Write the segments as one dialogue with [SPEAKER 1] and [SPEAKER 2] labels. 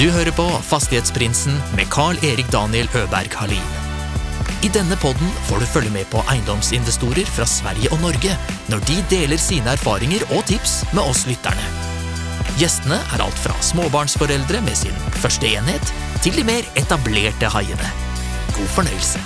[SPEAKER 1] Du hører på Fastighetsprinsen med Carl-Erik Daniel Øberg Halin. I denne podden får du følge med på eiendomsinvestorer fra Sverige og Norge når de deler sine erfaringer og tips med oss lytterne. Gjestene er alt fra småbarnsforeldre med sin første enhet, til de mer etablerte haiene. God fornøyelse.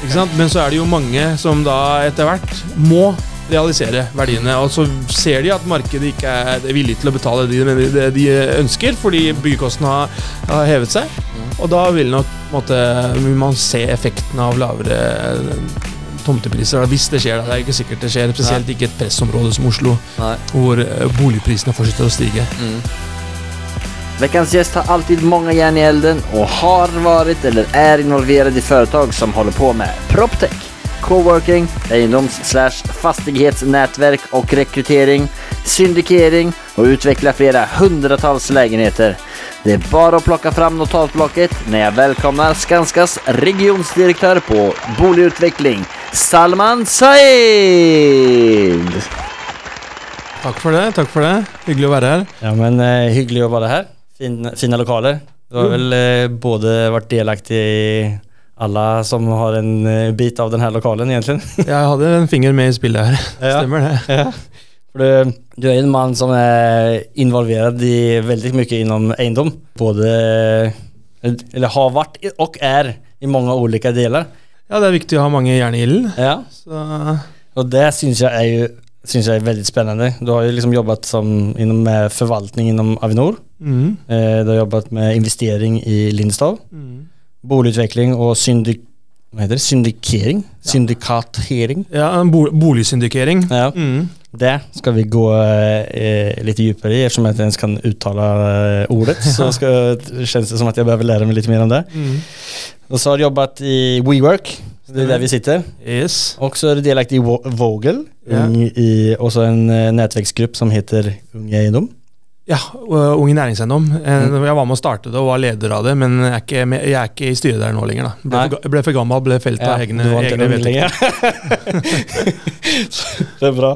[SPEAKER 2] Ikke sant? Men så er det jo mange som da etter hvert må realisere verdiene. Og så ser de at markedet ikke er villig til å betale det de, ønsker, fordi byggekostnadene har, har hevet seg. Og da vil nok måte, vil man se effekten av lavere tomtepriser. Hvis det skjer. da, Det er ikke sikkert det skjer. Spesielt ikke et pressområde som Oslo,
[SPEAKER 3] Nei.
[SPEAKER 2] hvor eh, boligprisene fortsetter å stige.
[SPEAKER 3] Veckans gjest har alltid många järn i elden och har varit eller är involverad i företag som håller på med proptech, coworking, eiendoms- slash fastighetsnätverk och rekrytering, syndikering och utveckla flera hundratals lägenheter. Det är bara att plocka fram notatblocket när jag välkomnar Skanskas regionsdirektör på boligutveckling, Salman Saeed!
[SPEAKER 2] Takk for det. takk for det. Hyggelig å være her.
[SPEAKER 4] Ja, men eh, hyggelig å være her. Fin, fina lokaler. Du har vel eh, både vært delaktig i alle som har en eh, bit av denne lokalen, egentlig.
[SPEAKER 2] Jeg hadde en finger med i spillet her.
[SPEAKER 4] Ja.
[SPEAKER 2] Stemmer det.
[SPEAKER 4] ja. For du, du er en mann som er involvert i veldig mye innom eiendom. Både Eller har vært og er i mange ulike deler.
[SPEAKER 2] Ja, det er viktig å ha mange jern i ilden.
[SPEAKER 4] Ja. Og det syns jeg er jo synes jeg er veldig spennende. Du har jo liksom jobbet som innom med forvaltning innom Avinor.
[SPEAKER 2] mm,
[SPEAKER 4] Eh, du har jobbet med investering i Lindstad.
[SPEAKER 2] mm.
[SPEAKER 4] Boligutvikling og syndik... Hva heter det? Syndikering? Syndikatering?
[SPEAKER 2] Ja, en bo boligsyndikering.
[SPEAKER 4] Ja.
[SPEAKER 2] Mm.
[SPEAKER 4] Det skal vi gå eh, litt dypere i, ettersom jeg ikke ens kan uttale eh, ordet. Så skal, kjennes det som at jeg behøver lære meg litt mer om det.
[SPEAKER 2] Mm.
[SPEAKER 4] Og så har du jobbet i WeWork, det er der vi sitter.
[SPEAKER 2] Yes.
[SPEAKER 4] Og så er du delaktig i Vogel, Yeah. og så en eh, nettverksgruppe som heter Ung Eiendom.
[SPEAKER 2] Ja, Unge Ung i næringseiendom. Eh, Jeg var med å starte det og var leder av det, men jeg er ikke, med, jeg er ikke i styret der nå lenger. da. Ble, for, ble for gammel, ble felt av egne,
[SPEAKER 4] ikke
[SPEAKER 2] egne
[SPEAKER 4] ung
[SPEAKER 2] vedtekter.
[SPEAKER 4] det er bra.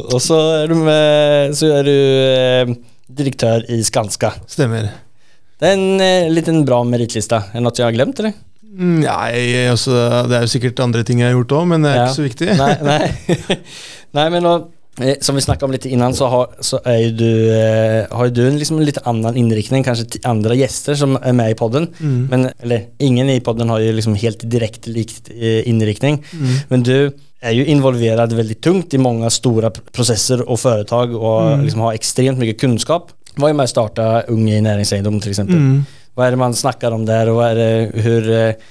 [SPEAKER 4] Og så er du, med, så er du eh, direktør i Skanska.
[SPEAKER 2] Stemmer.
[SPEAKER 4] Det er en eh, liten bra merittliste. Er det noe jeg har glemt, eller?
[SPEAKER 2] Mm, Nei, altså, det er jo sikkert andre ting jeg har gjort òg, men det er
[SPEAKER 4] Ja.
[SPEAKER 2] ikke så viktig.
[SPEAKER 4] Nei, nei. nei men nå, som vi snakket om litt innan, så har, så er du, eh, har du en liksom litt annen innriktning, kanskje til andre gjester som er med i podden.
[SPEAKER 2] Mm.
[SPEAKER 4] Men, eller ingen i podden har jo liksom helt direkte likt eh.
[SPEAKER 2] Mm.
[SPEAKER 4] Men du er jo involverad veldig tungt i mange store prosesser og foretak og
[SPEAKER 2] Mm.
[SPEAKER 4] liksom har ekstremt mye kunnskap. Var jo med å starte Unge i næringseiendom, f.eks. eksempel
[SPEAKER 2] Mm.
[SPEAKER 4] Hva er det man snakker om der, og hva er det, hvor eh,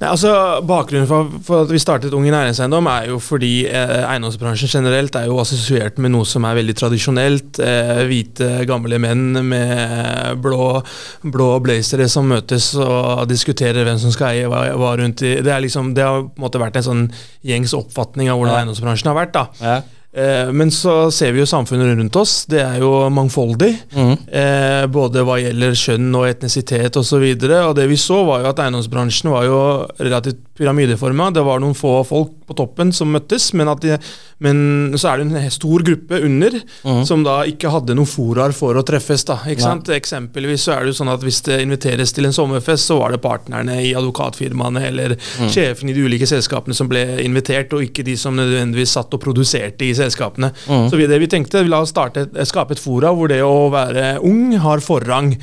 [SPEAKER 2] Nei, altså Bakgrunnen for, for at vi startet Ung i næringseiendom, er jo fordi eh, eiendomsbransjen generelt er jo assosiert med noe som er veldig tradisjonelt. Eh, hvite, gamle menn med blå, blå blazere som møtes og diskuterer hvem som skal eie hva, hva rundt i Det, liksom, det har på en måte vært en sånn gjengs oppfatning av hvordan
[SPEAKER 4] Ja.
[SPEAKER 2] eiendomsbransjen har vært. da.
[SPEAKER 4] ja.
[SPEAKER 2] Eh, men så ser vi jo samfunnet rundt oss. Det er jo mangfoldig.
[SPEAKER 4] Mhm.
[SPEAKER 2] Eh, både hva gjelder kjønn og etnisitet osv. Og, så og det vi så, var jo at eiendomsbransjen var jo relativt pyramideforma. Det var noen få folk på toppen som møttes, men, de, men så er det en stor gruppe under
[SPEAKER 4] mm.
[SPEAKER 2] som da ikke hadde noen foraer for å treffes. da, ikke sant? Eksempelvis så er det jo sånn at hvis det inviteres til en sommerfest, så var det partnerne i advokatfirmaene eller sjefen i de ulike selskapene som ble invitert, og ikke de som nødvendigvis satt og produserte i selskapene.
[SPEAKER 4] Mm.
[SPEAKER 2] Så vi, det vi tenkte, la oss starte, skape et fora hvor det å være ung har forrang.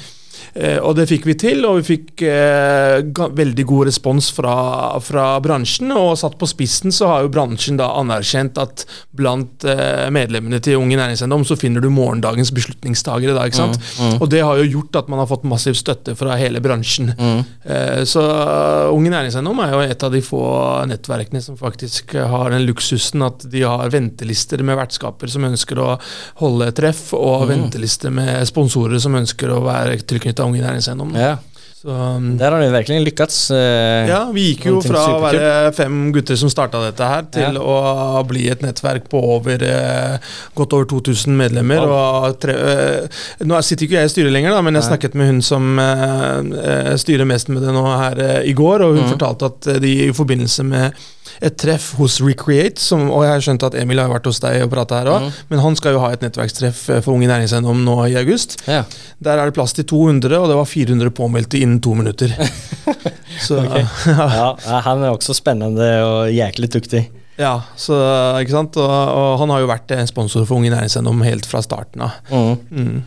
[SPEAKER 2] Eh, og det fikk vi til, og vi fikk eh, veldig god respons fra, fra bransjen. Og satt på spissen så har jo bransjen da anerkjent at blant eh, medlemmene til Unge næringseiendom så finner du morgendagens beslutningstagere. da, ikke sant? Og det har jo gjort at man har fått massiv støtte fra hele bransjen. Mm. så Unge Ung næringseiendom er jo et av de få nettverkene som faktisk har den luksusen at de har ventelister med vertskaper som ønsker å holde treff, og ventelister med sponsorer som ønsker å være tilknyttet Ung i næringseiendom.
[SPEAKER 4] ja.
[SPEAKER 2] Så, um,
[SPEAKER 4] Der har du virkelig lykkes. eh,
[SPEAKER 2] ja, vi gikk jo fra å være fem gutter som starta dette her, til å bli et nettverk på over eh, godt over 2000 medlemmer. Og tre, eh, nå sitter ikke jeg i styret lenger, da, men jeg
[SPEAKER 4] Nei.
[SPEAKER 2] snakket med hun som styrer mest med det nå her i går, og hun
[SPEAKER 4] mm.
[SPEAKER 2] fortalte at de i forbindelse med et treff hos Recreate, som, og jeg har skjønt at Emil har vært hos deg og prata her òg,
[SPEAKER 4] mm.
[SPEAKER 2] men han skal jo ha et nettverkstreff for Unge Næringseiendom nå i august.
[SPEAKER 4] Ja.
[SPEAKER 2] Der er det plass til 200, og det var 400 påmeldte innen to minutter. Så,
[SPEAKER 4] okay. ja, ja, han er også spennende og jæklig duktig.
[SPEAKER 2] ja, så, ikke sant? Og, og han har jo vært sponsor for Unge Næringseiendom helt fra starten av.
[SPEAKER 4] Mm.
[SPEAKER 2] Mm.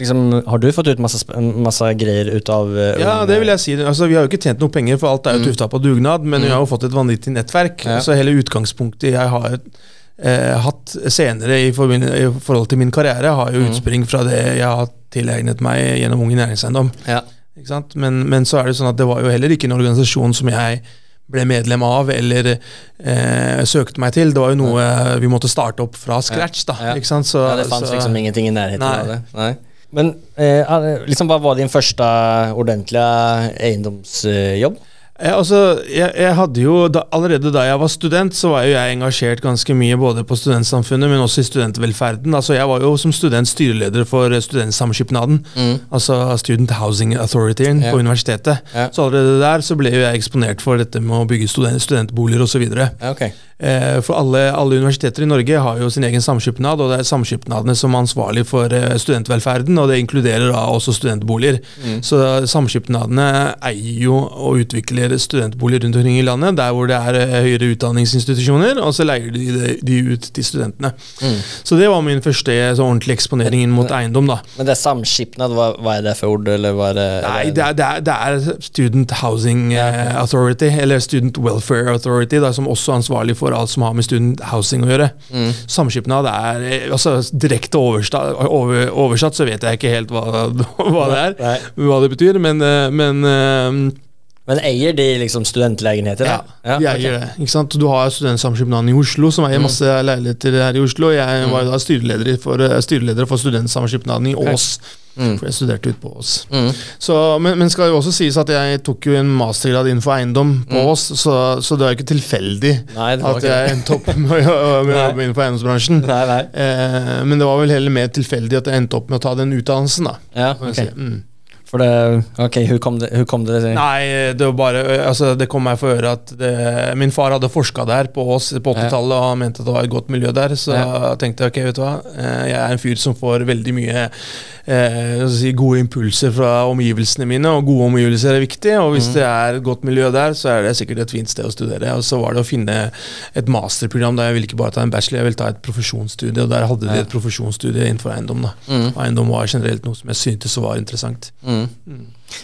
[SPEAKER 4] Liksom, har du fått ut masse, masse greier ut av uh,
[SPEAKER 2] Ja, det vil jeg si. Altså, vi har jo ikke tjent noe penger, for alt er jo
[SPEAKER 4] Mm.
[SPEAKER 2] tufta på dugnad, men vi har jo fått et vanvittig nettverk.
[SPEAKER 4] Ja.
[SPEAKER 2] Så hele utgangspunktet jeg har eh, hatt senere i forhold til min karriere, har jo
[SPEAKER 4] Mm.
[SPEAKER 2] utspring fra det jeg har tilegnet meg gjennom Unge Næringseiendom.
[SPEAKER 4] Ja.
[SPEAKER 2] Ikke sant? Men, men så er det sånn at det var jo heller ikke en organisasjon som jeg ble medlem av eller eh, søkte meg til. Det var jo noe vi måtte starte opp fra scratch. da,
[SPEAKER 4] Ja.
[SPEAKER 2] ikke sant? Så,
[SPEAKER 4] ja, det fanns
[SPEAKER 2] så,
[SPEAKER 4] liksom ingenting i nærheten
[SPEAKER 2] nei.
[SPEAKER 4] av det. Nei. Men eh, liksom, hva var din første ordentlige egendomsjobb?
[SPEAKER 2] Ja, altså, jeg, jeg hadde jo, da, Allerede da jeg var student, så var jo jeg engasjert ganske mye både på studentsamfunnet, men også i studentvelferden. Altså, Jeg var jo som student styreleder for Studentsamskipnaden, mm. altså Student Housing Authorityen
[SPEAKER 4] Ja.
[SPEAKER 2] på universitetet.
[SPEAKER 4] Ja.
[SPEAKER 2] Så allerede der så ble jo jeg eksponert for dette med å bygge student, studentboliger osv.
[SPEAKER 4] Ja, okej.
[SPEAKER 2] Eh, For alle, alle universiteter i Norge har jo sin egen samskipnad, og det er samskipnadene som er ansvarlig for eh, studentvelferden, og det inkluderer da også studentboliger. Så samskipnadene eier jo og utvikler studentboliger rundt omkring i landet, der hvor det er eh, høyere utdanningsinstitusjoner, og så leier de de, de ut til studentene. Så det var min første så ordentlige eksponering inn mot eiendom, da.
[SPEAKER 4] Men det er samskipnad, hva, hva, er det for ord? Eller hva er det,
[SPEAKER 2] Nei, det er, det, er, det er Student Housing Authority, eller Student Welfare Authority, da, som også er ansvarlig for alt som har med student housing å gjøre. Samskipnad er altså Direkte oversta- over, oversatt så vet jeg ikke helt hva, hva det er, hva det betyr, men, eh, men eh,
[SPEAKER 4] Men eier de liksom studentlägenheter?
[SPEAKER 2] ja,
[SPEAKER 4] ja
[SPEAKER 2] de
[SPEAKER 4] eier
[SPEAKER 2] eier det. ikke sant? Du har Studentsamskipnaden i Oslo, som eier masse leiligheter her i Oslo. Jeg var jo da styreleder for, eh, styreleder for Studentsamskipnaden i Ås,
[SPEAKER 4] Mm.
[SPEAKER 2] for jeg studerte ute på Ås.
[SPEAKER 4] Mm.
[SPEAKER 2] Så, men, men skal jo også sies at jeg tok jo en mastergrad innenfor eiendom på Ås, så, så det er jo ikke tilfeldig
[SPEAKER 4] Nei,
[SPEAKER 2] at
[SPEAKER 4] ikke
[SPEAKER 2] jeg endte opp med å jobbe innenfor eiendomsbransjen.
[SPEAKER 4] Nei, nei.
[SPEAKER 2] Eh, men det var vel heller mer tilfeldig at jeg endte opp med å ta den utdannelsen, da.
[SPEAKER 4] Ja,
[SPEAKER 2] kan
[SPEAKER 4] För det, Ok, hvordan kom det, hur kom det?
[SPEAKER 2] Nei, det var bare Altså, det kom meg for øre at det, min far hadde forska der på oss på 80-tallet, og han mente at det var et godt miljø der, så
[SPEAKER 4] Ja.
[SPEAKER 2] jeg tenkte ok, vet du hva, eh, jeg er en fyr som får veldig mye eh, si, gode impulser fra omgivelsene mine, og gode omgivelser er viktig, og hvis
[SPEAKER 4] Mm.
[SPEAKER 2] det er et godt miljø der, så er det sikkert et fint sted å studere. Og så var det å finne et masterprogram der jeg ville ikke bare ta en bachelor, jeg ville ta et profesjonsstudie, og der hadde de et profesjonsstudie innenfor eiendom. da.
[SPEAKER 4] Mm.
[SPEAKER 2] Eiendom var generelt noe som jeg syntes var interessant.
[SPEAKER 4] Mm.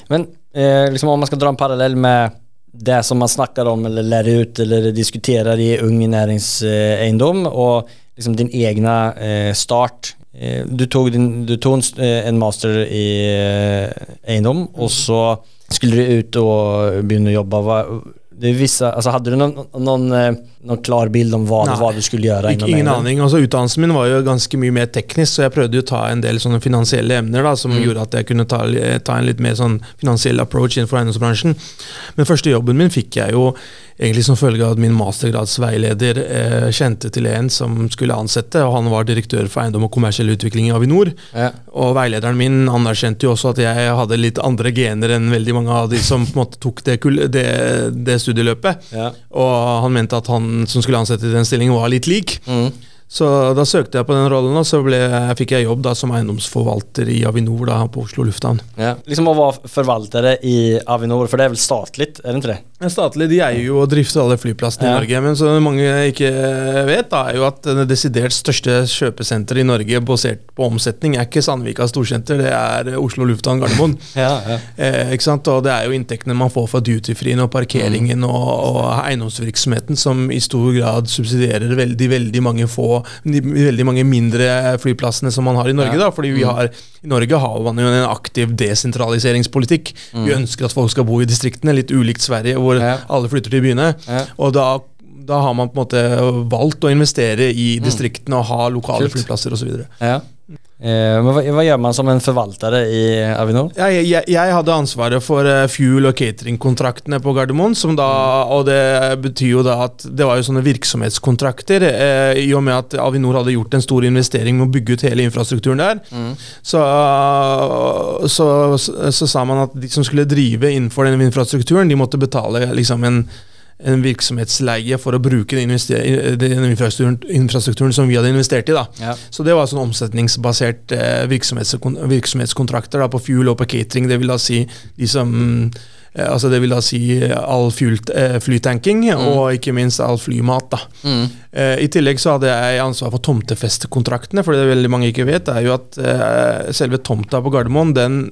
[SPEAKER 4] Men eh, liksom om man skal dra en parallell med det som man snakker om eller lærer ut eller diskuterar i Ung næringseiendom, og liksom din egen eh, start. Eh, du tog, din, du tog en, eh, en master i eiendom og så skulle du ut och börja jobba. Va, det vissa, alltså hade du någon, någon, eh, någon klar bild om vad, vad du skulle
[SPEAKER 2] gjøre?
[SPEAKER 4] Ikke,
[SPEAKER 2] ingen aning. altså Utdannelsen min var jo ganske mye mer teknisk, så jeg prøvde jo å ta en del sånne finansielle emner da, som
[SPEAKER 4] Mm.
[SPEAKER 2] gjorde at jeg kunne ta, ta en litt mer sånn finansiell approach innenfor eiendomsbransjen. Men første jobben min fikk jeg jo egentlig som følge av at min mastergradsveileder eh, kjente til en som skulle ansette, og han var direktør for eiendom og kommersiell utvikling i Avinor.
[SPEAKER 4] Ja.
[SPEAKER 2] Og veilederen min anerkjente jo også at jeg hadde litt andre gener enn veldig mange av de som på en måte tok det, det, det studieløpet.
[SPEAKER 4] Ja.
[SPEAKER 2] Og han mente at han som skulle ansette i den stillingen, var litt lik.
[SPEAKER 4] Mm.
[SPEAKER 2] Så da søkte jeg på den rollen, og så ble, fikk jeg jobb da som eiendomsforvalter i Avinor da, på Oslo lufthavn.
[SPEAKER 4] Ja. Liksom å være forvaltere i Avinor, for det er vel statligt, er det ikke det?
[SPEAKER 2] Ja, Statlig de eier jo og drifter alle flyplassene
[SPEAKER 4] Ja.
[SPEAKER 2] i Norge, men så mange ikke vet, da, er jo at det desidert største kjøpesenteret i Norge basert på omsetning er ikke Sandvika storsenter, det er Oslo lufthavn Gardermoen.
[SPEAKER 4] Ja, ja.
[SPEAKER 2] Eh, ikke sant? Og det er jo inntektene man får fra dutyfrien og parkeringen og, og eiendomsvirksomheten som i stor grad subsidierer veldig veldig mange få de veldig mange mindre flyplassene som man har i Norge.
[SPEAKER 4] Ja.
[SPEAKER 2] da, fordi vi har, I Norge har man jo en aktiv desentraliseringspolitikk. Vi ønsker at folk skal bo i distriktene, litt ulikt Sverige, hvor
[SPEAKER 4] Ja.
[SPEAKER 2] alle flytter til byene.
[SPEAKER 4] Ja.
[SPEAKER 2] Og da da har man på en måte valgt å investere i distriktene og ha lokale
[SPEAKER 4] Kult.
[SPEAKER 2] flyplasser osv.
[SPEAKER 4] Ja. Eh, men hva, hva gjør man som en forvalter i Avinor?
[SPEAKER 2] Jeg, jeg, jeg hadde ansvaret for eh, fuel- og cateringkontraktene på Gardermoen. Som da, og det betyr jo da at det var jo sånne virksomhetskontrakter. Eh, I og med at Avinor hadde gjort en stor investering med å bygge ut hele infrastrukturen der, så, så, så, så sa man at de som skulle drive innenfor den infrastrukturen, de måtte betale liksom en en virksomhetsleie for å bruke den, den infrastrukturen, infrastrukturen som vi hadde investert i.
[SPEAKER 4] Ja.
[SPEAKER 2] Så det var sånn omsetningsbasert eh, virksomhetskon virksomhetskontrakter da, på fuel og på catering. Det vil da si de som eh, Altså det vil da si all fuel, eh, flytanking og ikke minst all flymat. da. Eh, I tillegg så hadde jeg ansvar for tomtefestekontraktene, for det veldig mange ikke vet, er jo at eh, selve tomta på Gardermoen, den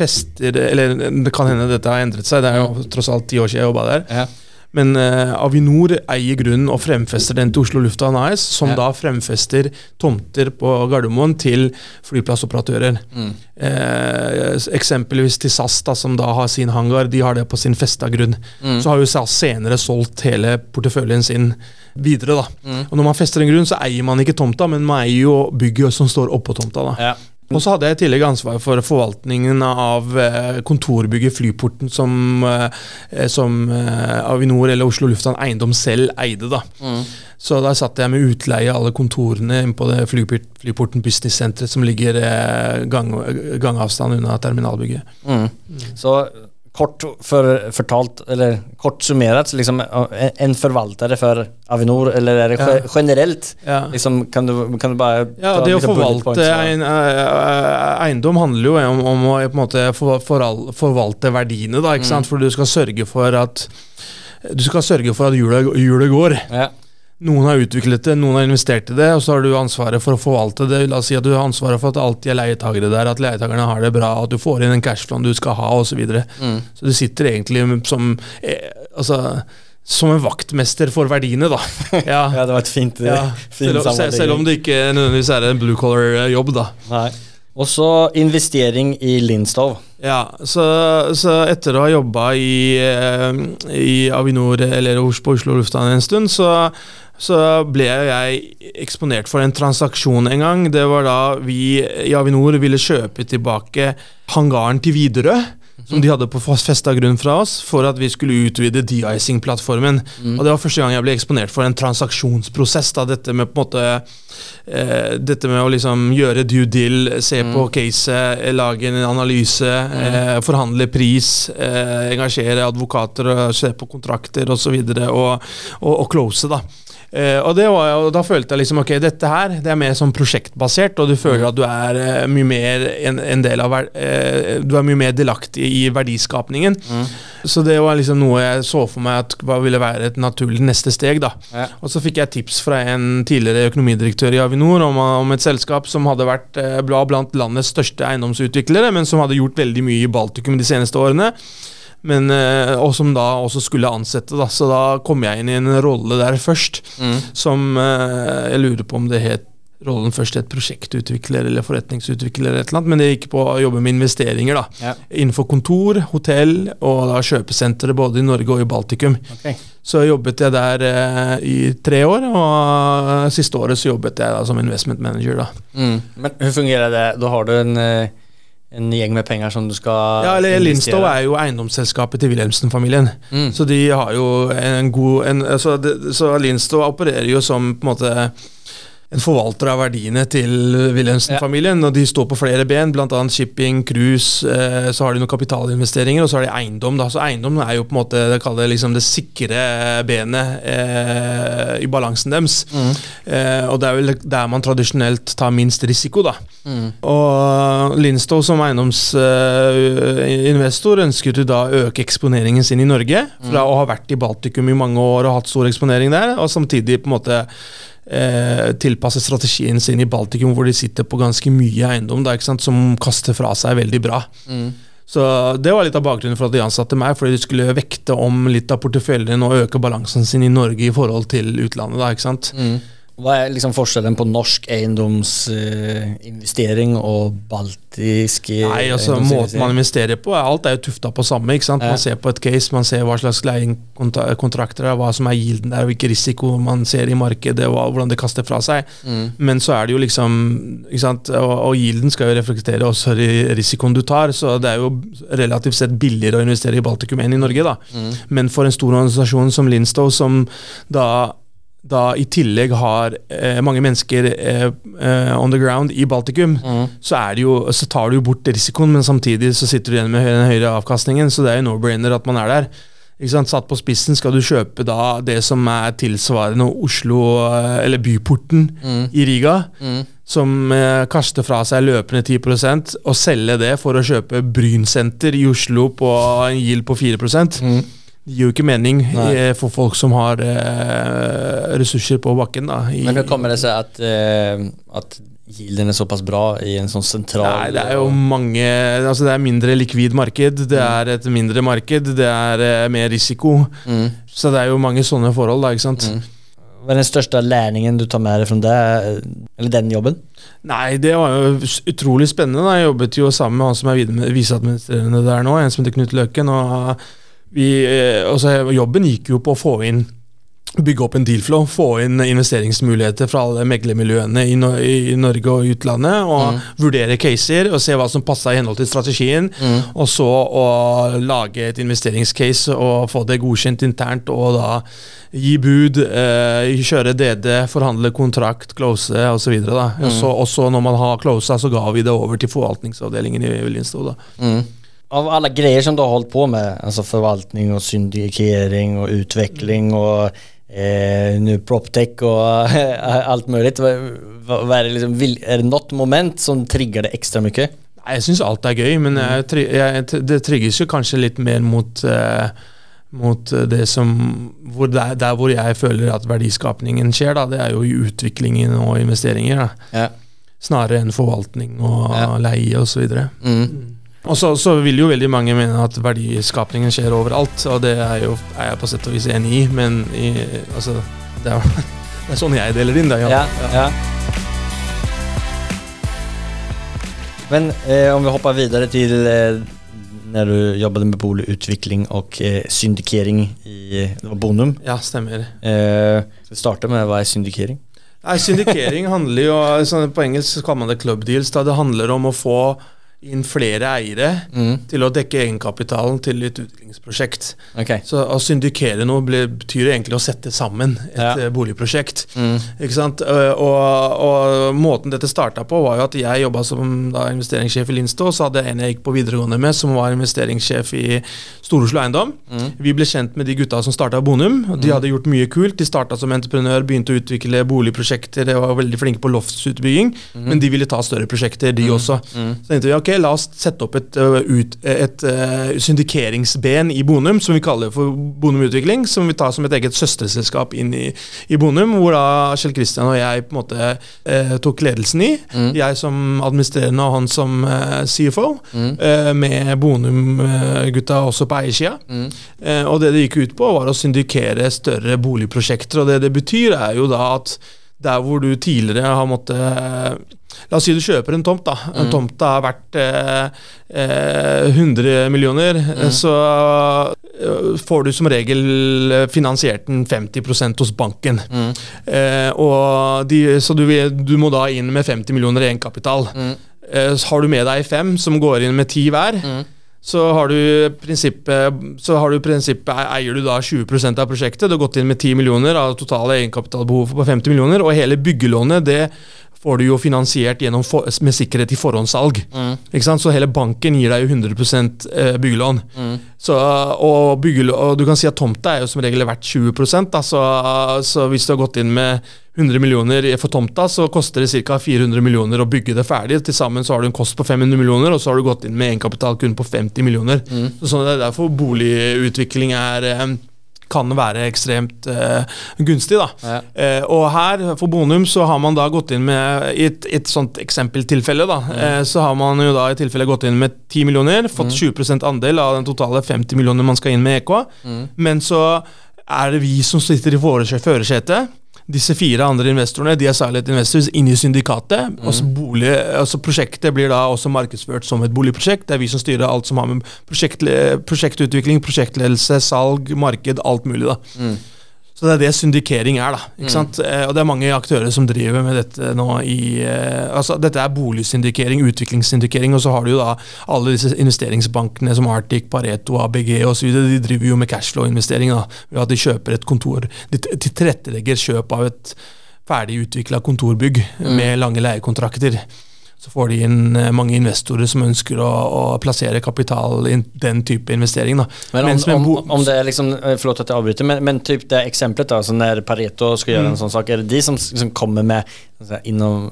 [SPEAKER 2] fester Eller det kan hende dette har endret seg, det er jo tross alt ti år siden jeg jobba der.
[SPEAKER 4] Ja.
[SPEAKER 2] Men uh, Avinor eier grunnen og fremfester den til Oslo Lufthavn AS, som
[SPEAKER 4] Ja.
[SPEAKER 2] da fremfester tomter på Gardermoen til flyplassoperatører.
[SPEAKER 4] Mm.
[SPEAKER 2] Uh, eksempelvis til SAS, da, som da har sin hangar. De har det på sin festa grunn.
[SPEAKER 4] Mm.
[SPEAKER 2] Så har jo SAS senere solgt hele porteføljen sin videre. da.
[SPEAKER 4] Mm.
[SPEAKER 2] Og Når man fester en grunn, så eier man ikke tomta, men man eier jo bygget som står oppå tomta. da.
[SPEAKER 4] Ja.
[SPEAKER 2] Og så hadde jeg i tillegg ansvar for forvaltningen av eh, kontorbygget Flyporten, som, eh, som eh, Avinor eller Oslo Lufthavn Eiendom selv eide. da.
[SPEAKER 4] Mm.
[SPEAKER 2] Så da satt jeg med utleie av alle kontorene på det Flyporten Business Center, som ligger gang, gangavstand unna terminalbygget.
[SPEAKER 4] Mm. Så kort for, fortalt, eller kort summert, liksom en, en forvalter for Avinor, eller er det
[SPEAKER 2] Ja.
[SPEAKER 4] generelt?
[SPEAKER 2] Ja.
[SPEAKER 4] Liksom, kan, du, kan du bare
[SPEAKER 2] Ja, Det å forvalte en, eh, eiendom handler jo om, om å måte for, foral- forvalte verdiene, da, sant? For du skal sørge for at du skal sørge for at hjulet går.
[SPEAKER 4] Ja.
[SPEAKER 2] Noen har utviklet det, noen har investert i det, og så har du ansvaret for å forvalte det. La oss si at du har ansvaret for at det alltid er leietagere der, at leietakerne har det bra, at du får inn den cashflowen du skal ha, osv. Så.
[SPEAKER 4] Mm.
[SPEAKER 2] så du sitter egentlig som eh, altså, som en vaktmester for verdiene, da. Ja.
[SPEAKER 4] ja, det var et fint,
[SPEAKER 2] Ja,
[SPEAKER 4] fin
[SPEAKER 2] selv, selv, selv om det ikke nødvendigvis er en blue collar-jobb, da.
[SPEAKER 4] Nei. Og så investering i Lindstov.
[SPEAKER 2] Ja, så, så etter å ha jobba i, eh, i Avinor eller på Oslo lufthavn en stund, så, så ble jeg eksponert for en transaksjon en gang. Det var da vi i Avinor ville kjøpe tilbake hangaren til Widerøe. Som de hadde på festa grunn fra oss, for at vi skulle utvide de-icing-plattformen. Og Det var første gang jeg ble eksponert for en transaksjonsprosess. da, Dette med på en måte eh, Dette med å liksom gjøre due deal, se på caset, eh, lage en analyse, eh, forhandle pris, eh, engasjere advokater, se på kontrakter osv. Og, og, og, og close, da. Eh, og det var, og da følte jeg liksom ok, dette her det er mer sånn prosjektbasert, og du føler at du er uh, mye mer en, en del av eh, Du er mye mer delaktig i verdiskapningen. Så det var liksom noe jeg så for meg at hva ville være et naturlig neste steg. da
[SPEAKER 4] Ja.
[SPEAKER 2] Og så fikk jeg tips fra en tidligere økonomidirektør i Avinor om, om et selskap som hadde vært blant landets største eiendomsutviklere, men som hadde gjort veldig mye i Baltikum de seneste årene. Men, eh, og som da også skulle ansette, da. Så da kom jeg inn i en rolle der først,
[SPEAKER 4] Mm.
[SPEAKER 2] som eh, Jeg lurer på om det het rollen først het prosjektutvikler eller forretningsutvikler, eller et eller annet, men det gikk på å jobbe med investeringer. da
[SPEAKER 4] Ja.
[SPEAKER 2] Innenfor kontor, hotell og da kjøpesentre både i Norge og i Baltikum.
[SPEAKER 4] Okay.
[SPEAKER 2] Så jobbet jeg der eh, i tre år, og siste året så jobbet jeg da som investment manager. da.
[SPEAKER 4] Mm. Men hvordan fungerer det? Da har du en, eh, en gjeng med penger som du skal
[SPEAKER 2] Ja, eller
[SPEAKER 4] investere.
[SPEAKER 2] Er jo eiendomsselskapet til Wilhelmsen-familien.
[SPEAKER 4] Mm.
[SPEAKER 2] Så de har jo en god en, altså det, Så Lindstov opererer jo som på en måte en forvalter av verdiene til Wilhelmsen-familien. og De står på flere ben, bl.a. shipping, cruise. Eh, så har de noen kapitalinvesteringer, og så har de eiendom. da, så Eiendom er jo på en måte det, liksom det sikre benet eh, i balansen deres.
[SPEAKER 4] Mm.
[SPEAKER 2] Eh, og det er vel der man tradisjonelt tar minst risiko. da.
[SPEAKER 4] Mm.
[SPEAKER 2] Og Lindstow som eiendomsinvestor ønsket jo da å øke eksponeringen sin i Norge. Fra å ha vært i Baltikum i mange år og hatt stor eksponering der, og samtidig på en måte eh, tilpasse strategien sin i Baltikum, hvor de sitter på ganske mye eiendom da, som kaster fra seg veldig bra.
[SPEAKER 4] Mm.
[SPEAKER 2] Så Det var litt av bakgrunnen for at de ansatte meg, fordi de skulle vekte om litt av porteføljen og øke balansen sin i Norge i forhold til utlandet. da, ikke sant?
[SPEAKER 4] Mm. Hva er liksom forskjellen på norsk eiendomsinvestering og baltisk eh,
[SPEAKER 2] Nei, altså Måten man investerer på, alt er jo tufta på samme. ikke sant?
[SPEAKER 4] Ja.
[SPEAKER 2] Man ser på et case, man ser hva slags leiekontrakter det er, hva som er gilden der, hvilken risiko man ser i markedet, og hvordan det kaster fra seg.
[SPEAKER 4] Mm.
[SPEAKER 2] Men så er det jo liksom ikke sant? Og, og gilden skal jo reflektere også ri- risikoen du tar, så det er jo relativt sett billigere å investere i Baltikum enn i Norge. da.
[SPEAKER 4] Mm.
[SPEAKER 2] Men for en stor organisasjon som Linstow, som da da i tillegg har eh, mange mennesker eh, eh, on the ground i Baltikum,
[SPEAKER 4] Mm.
[SPEAKER 2] så, er det jo, så tar du jo bort risikoen, men samtidig så sitter du igjen med den høyere avkastningen, så det er jo no-brainer at man er der. Ikke sant? Satt på spissen skal du kjøpe da det som er tilsvarende Oslo, eh, eller byporten
[SPEAKER 4] Mm.
[SPEAKER 2] i Riga,
[SPEAKER 4] Mm.
[SPEAKER 2] som eh, kaster fra seg løpende 10% og selge det for å kjøpe Brynsenter i Oslo på en yield på 4
[SPEAKER 4] Mm.
[SPEAKER 2] Det gir jo ikke mening
[SPEAKER 4] Nei.
[SPEAKER 2] eh, for folk som har eh, ressurser på bakken. da. I,
[SPEAKER 4] Men hvordan kommer det seg at, eh, at yielden er såpass bra i en sånn sentral
[SPEAKER 2] Nei, det er jo mange altså Det er mindre likvid marked, det er et mindre marked, det er eh, mer risiko.
[SPEAKER 4] mm.
[SPEAKER 2] Så det er jo mange sånne forhold, da, ikke sant.
[SPEAKER 4] Mm. Hva er den største læringen du tar med deg fra det, eller den jobben?
[SPEAKER 2] Nei, det var jo utrolig spennende. da. Jeg jobbet jo sammen med han som er viseadministrerende der nå, en som heter Knut Løken. og vi, eh, altså, Jobben gikk jo på å få inn Bygge opp en deal-flow, få inn investeringsmuligheter fra alle meglermiljøene i, no i Norge og utlandet. Og
[SPEAKER 4] Mm.
[SPEAKER 2] vurdere caser og se hva som passa i henhold til strategien.
[SPEAKER 4] Mm.
[SPEAKER 2] Og så å lage et investeringscase og få det godkjent internt, og da gi bud, eh, kjøre DD, forhandle kontrakt, close osv. Og,
[SPEAKER 4] Mm.
[SPEAKER 2] og, så- og så når man har closa, så ga vi det over til forvaltningsavdelingen i da.
[SPEAKER 4] Mm. Av alla grejer som du har hållit på med, alltså förvaltning och syndikering och utveckling och eh, nu proptech och allt möjligt. Vad, är, det liksom, vil- är det något moment som triggar det extra mycket?
[SPEAKER 2] Jeg syns alt er gøy, men jeg, jeg, det trigges jo kanskje litt mer mot eh, mot eh, det som hvor der, der hvor jeg føler at verdiskapningen skjer, da, det er jo i utviklingen og investeringer. Da.
[SPEAKER 4] Ja.
[SPEAKER 2] Snarere enn forvaltning og
[SPEAKER 4] Ja.
[SPEAKER 2] leie osv.
[SPEAKER 4] Mm.
[SPEAKER 2] Og så, så vil jo veldig mange mene at verdiskapningen skjer overalt, og det er, jo, er jeg på sett og vis enig i, men i, altså, det, er, det er sånn jeg deler inn det.
[SPEAKER 4] Ja, ja. Men eh, om vi hopper videre til eh, när du jobbade med boligutvikling og eh, syndikering i det var Bonum.
[SPEAKER 2] ja stemmer.
[SPEAKER 4] Eh, skal vi starte med hva er syndikering?
[SPEAKER 2] Nei, Syndikering handler jo sånn, På engelsk kaller man det club deals. Da det handler om å få inn flere eiere
[SPEAKER 4] Mm.
[SPEAKER 2] til å dekke egenkapitalen til et utviklingsprosjekt.
[SPEAKER 4] Okay.
[SPEAKER 2] Så å syndikere noe ble, betyr egentlig å sette sammen et
[SPEAKER 4] Ja.
[SPEAKER 2] eh, boligprosjekt.
[SPEAKER 4] Mm.
[SPEAKER 2] Ikke sant? Eh, Og, og måten dette starta på, var jo at jeg jobba som da, investeringssjef i Linstow. Så hadde jeg en jeg gikk på videregående med, som var investeringssjef i Stor-Oslo Eiendom.
[SPEAKER 4] Mm.
[SPEAKER 2] Vi ble kjent med de gutta som starta Bonum. og De hadde gjort mye kult. De starta som entreprenør, begynte å utvikle boligprosjekter, de var veldig flinke på loftsutbygging. Men de ville ta større prosjekter, de også.
[SPEAKER 4] Mm.
[SPEAKER 2] Så tenkte vi ok, la oss sette opp et, ut, et ø, syndikeringsben i Bonum, som vi kaller for Bonum Utvikling. Som vi tar som et eget søsterselskap inn i, i Bonum, hvor da Kjell Kristian og jeg på en måte eh, tok ledelsen i.
[SPEAKER 4] Mm.
[SPEAKER 2] Jeg som administrerende og han som eh, CFO.
[SPEAKER 4] Mm.
[SPEAKER 2] eh, med Bonum-gutta også på eiersida.
[SPEAKER 4] Mm.
[SPEAKER 2] Og det det gikk ut på, var å syndikere større boligprosjekter. Og det det betyr, er jo da at der hvor du tidligere har måttet La oss si du kjøper en tomt. da En
[SPEAKER 4] Mm.
[SPEAKER 2] tomt er verdt eh, eh, 100 millioner.
[SPEAKER 4] Mm.
[SPEAKER 2] eh, Så eh, får du som regel eh, finansiert den 50% hos banken.
[SPEAKER 4] Mm.
[SPEAKER 2] Eh, de, så du, du må da inn med 50 millioner i egenkapital.
[SPEAKER 4] Mm.
[SPEAKER 2] Eh, har du med deg fem som går inn med ti hver,
[SPEAKER 4] Mm.
[SPEAKER 2] Så har du prinsippet har du prinsippet eier du da 20% av prosjektet. Du har gått inn med 10 millioner av totale egenkapitalbehov på 50 millioner, og hele byggelånet det får du jo finansiert for, med sikkerhet i forhåndssalg.
[SPEAKER 4] Mm.
[SPEAKER 2] Så hele banken gir deg jo 100 eh, byggelån.
[SPEAKER 4] Mm.
[SPEAKER 2] Så, og, byggelån, og du kan si at tomta er jo som regel verdt 20 da, så, så hvis du har gått inn med 100 millioner for tomta, så koster det ca. 400 millioner å bygge det ferdig. Til sammen så har du en kost på 500 millioner, og så har du gått inn med egenkapital kun på 50 millioner.
[SPEAKER 4] Mm.
[SPEAKER 2] Så sånn, det er derfor boligutvikling er eh, kan være ekstremt uh, gunstig. da.
[SPEAKER 4] Ja.
[SPEAKER 2] Uh, og her, for Bonum, så har man da gått inn med I et, et sånt eksempeltilfelle, da, eh, så har man jo da i tilfelle gått inn med 10 millioner, fått 20% andel av den totale 50 millioner man skal inn med EK,
[SPEAKER 4] Mm.
[SPEAKER 2] men så er det vi som sitter i førersetet. Disse fire andre investorene de er silent investors inn i syndikatet. og så bolig, altså Prosjektet blir da også markedsført som et boligprosjekt. Det er vi som styrer alt som har med prosjekt, prosjektutvikling, prosjektledelse, salg, marked, alt mulig. da. Så det er det syndikering er. da, ikke sant? Eh, Og det er mange aktører som driver med dette nå i eh, altså Dette er boligsyndikering, utviklingssyndikering, og så har du jo da alle disse investeringsbankene som Arctic, Pareto, ABG osv. De driver jo med cashflow-investering da, ved at de kjøper et kontor. De tilrettelegger kjøp av et ferdig utvikla kontorbygg med lange leiekontrakter. Så får de inn eh, mange investorer som ønsker å, å plassere kapital i den type investering. da.
[SPEAKER 4] Men om, om, om det er liksom, eh, förlåt att avbryter, men, men typ det eksempelet da, når Pareto Pareto gjøre
[SPEAKER 2] Mm.
[SPEAKER 4] en sånn sak, er det de som som kommer med altså, innom,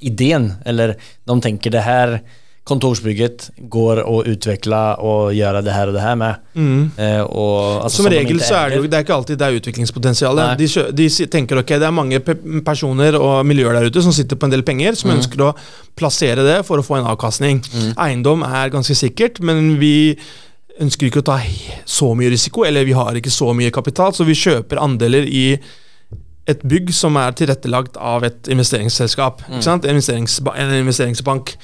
[SPEAKER 4] ideen. Eller de tenker det här kontorsbygget går og utvikler og gjør det her og det her med? Eh, og, altså,
[SPEAKER 2] Som
[SPEAKER 4] som
[SPEAKER 2] regel så er det jo det er ikke alltid det er utviklingspotensial. De, de tenker ok, det er mange pe personer og miljøer der ute som sitter på en del penger, som ønsker å plassere det for å få en avkastning. Eiendom er ganske sikkert, men vi ønsker ikke å ta så mye risiko, eller vi har ikke så mye kapital, så vi kjøper andeler i et bygg som er tilrettelagt av et investeringsselskap. Sant? En, investeringsba en investeringsbank.